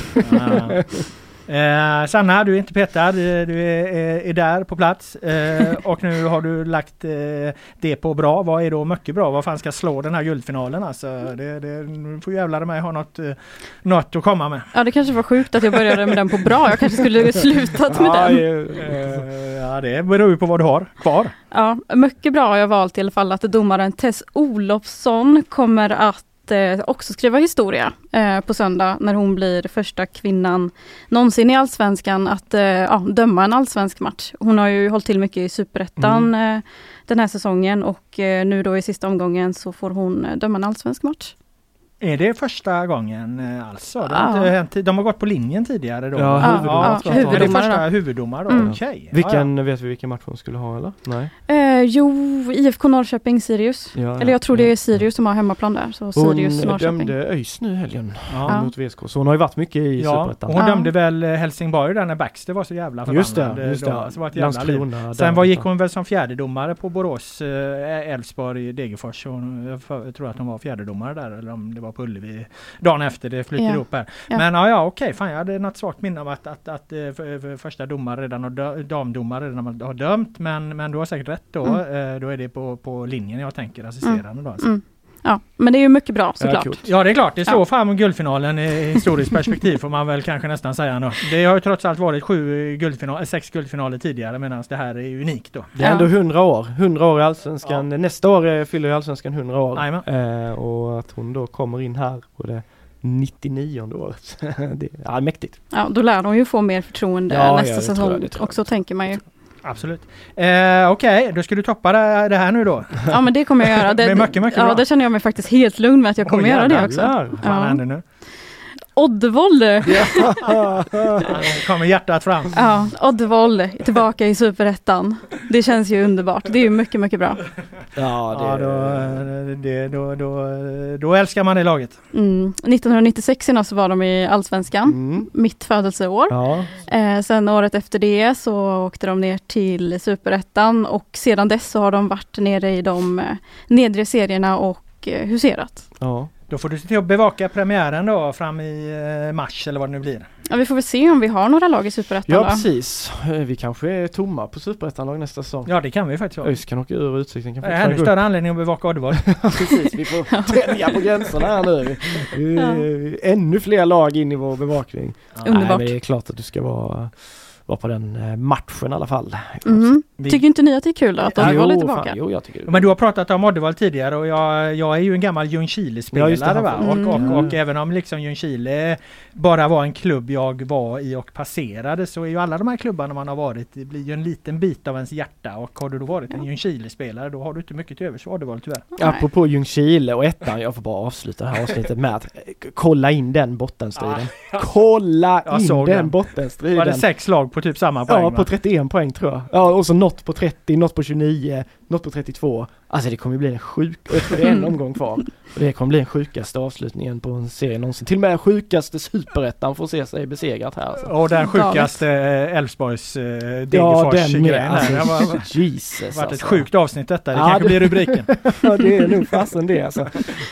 Eh, Sanna, du är inte petad. eh, Du är, är, är där på plats. Eh, och nu har du lagt eh, det på bra. Vad är då mycket bra? Vad fan ska slå den här guldfinalen? Alltså, det, det, nu får jävlar mig ha något, eh, något att komma med. Ja det kanske var sjukt att jag började med den på bra. Jag kanske skulle slutat med Ja, den. eh, Eh, ja, det beror ju på vad du har kvar. Ja, mycket bra har jag valt i alla fall att domaren Tess Olofsson kommer att eh, också skriva historia eh, på söndag när hon blir första kvinnan någonsin i Allsvenskan att eh, ja, döma en allsvensk match. Hon har ju hållit till mycket i Superettan eh, den här säsongen och eh, nu då i sista omgången så får hon eh, döma en allsvensk match. Är det första gången eh, alltså? Det har Ja. inte hänt, de har gått på linjen tidigare då? Ja, huvuddomare ja. Är det första då. huvuddomare då? Mm. Okej. Vilken, vet vi vilken match hon skulle ha eller? Nej. Eh, jo, IFK Norrköping, Sirius. Ja, Eller jag tror det ja. är Sirius som har hemmaplan där. Så Hon Sirius Norrköping. dömde ÖIS nu helgen Ja. Ja. mot VSK. Så hon har ju varit mycket i Ja, Superettan. och hon Ja. dömde väl eh, Helsingborg där när Baxter var så jävla förbannad. Just det, just då. det. Så var ett jävla liv. Sen var, gick hon väl som fjärdedomare på Borås, eh, Elfsborg, Degerfors. Hon- jag, för, jag tror att hon var fjärdedomare där eller om det var på Ullevi dagen efter. Det flyter Ja. ihop här. Ja. Men ja, ja okej, fan jag hade något svagt minne av att, att, att, eh, för, för första domare redan har damdomare redan har dömt. Men, men du har säkert rätt då. Eh, Då är det på, på linjen jag tänker assisterande då. Alltså. Mm. Ja, men det är ju mycket bra Ja, såklart. Ja det är klart, det slår Ja. fram guldfinalen i historiskt perspektiv får man väl kanske nästan säga nu. Det har ju trots allt varit sju guldfinaler, sex guldfinaler tidigare medan det här är unikt då. Det är Ja. ändå 100 år. 100 år i Allsvenskan. Nästa år eh, fyller ju Allsvenskan 100 år. Eh, och att hon då kommer in här på det 99 året. <laughs> det är mäktigt. Ja, då lär de ju få mer förtroende Ja, ja, nästa säsong jag. också tänker man ju. Absolut. Eh, Okej, då ska du toppa det, här nu då. Ja men det kommer jag göra. <laughs> Det, mycket, mycket ja, bra. det känner jag mig faktiskt helt lugn med att jag kommer Oj, göra det också. Vad Ja. händer nu? Oddevold! kommer hjärtat fram. Ja, Oddevold tillbaka i Superettan. Det känns ju underbart. Det är ju mycket, mycket bra. Ja, det, Ja, då, det, då, då, då älskar man det laget. Mm. 1996 senast så var de i Allsvenskan, Mm. mitt födelseår. Ja, Eh, sen året efter det så åkte de ner till Superettan och sedan dess så har de varit nere i de eh, nedre serierna och eh, huserat. ja. Då får du se till att bevaka premiären då fram i eh, mars eller vad det nu blir. Ja, vi får väl se om vi har några lag i Superettan ja då. precis. Eh, Vi kanske är tomma på Superettan-lag nästa säsong. Ja det kan vi faktiskt vara. ÖIS kan åka ur Utsikten kan Det är fortfarande ännu gå större anledning att bevaka Oddevall. <laughs> Precis, vi får tänja på gränserna här nu. Eh, Ännu fler lag in i vår bevakning. Underbart. Nej, men det är klart att du ska vara, vara på den eh, matchen i alla fall. Mhm. Vi- Tycker inte ni att det är kul då, att Ja, Oddevall är tillbaka? fan, jo, jag tycker det. Men du har pratat om Oddevall tidigare och jag, jag är ju en gammal Ljungskile-spelare Ja, va? får- Och, och, Mm. och även om liksom Ljungskile bara var en klubb jag var i och passerade så är ju alla de här klubbarna man har varit det blir ju en liten bit av ens hjärta och har du då varit en Ljungskile-spelare då har du inte mycket till övers för Oddevall tyvärr. Apropå Ljungskile och ettan, jag får bara avsluta det här avsnittet med att eh, kolla in den bottenstriden. Kolla Jag in den den. bottenstriden! Var det sex lag på typ samma poäng? Ja, va? på 31 poäng tror jag. Ja, och så något på 30, något på 29, något på 32. Alltså det kommer ju bli en sjuk, och jag tror det är en omgång kvar. Och det kommer bli den sjukaste avslutningen på en serie någonsin. Till och med den sjukaste superettan får se sig besegrat här. Alltså. Och den sjukaste eh, Elfsborgs eh, Ja, Degerfors den med. grejen här. Det har Alltså, varit- Jesus varit ett alltså. sjukt avsnitt detta. Det Ja, kanske det- blir rubriken. <laughs> Ja, det är nog fasen det alltså.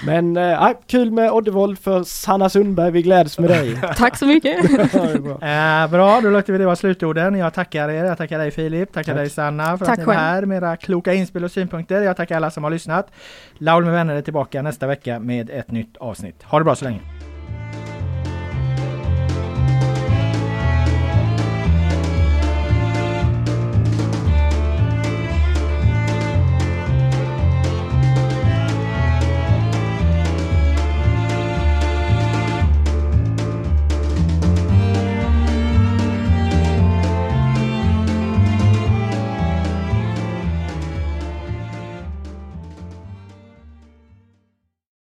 Men äh, kul med Oddevold för Sanna Sundberg, vi gläds med dig. <laughs> Tack så mycket! <laughs> Ja, bra. Eh, bra, då låter vi det vara slutorden. Jag tackar er. Jag tackar dig Filip. Tackar Tack. dig Sanna för Tack att ni var här med era kloka inspel och synpunkter. Jag tackar alla som har lyssnat. Laul med vänner är tillbaka nästa vecka med ett nytt avsnitt. Ha det bra så länge.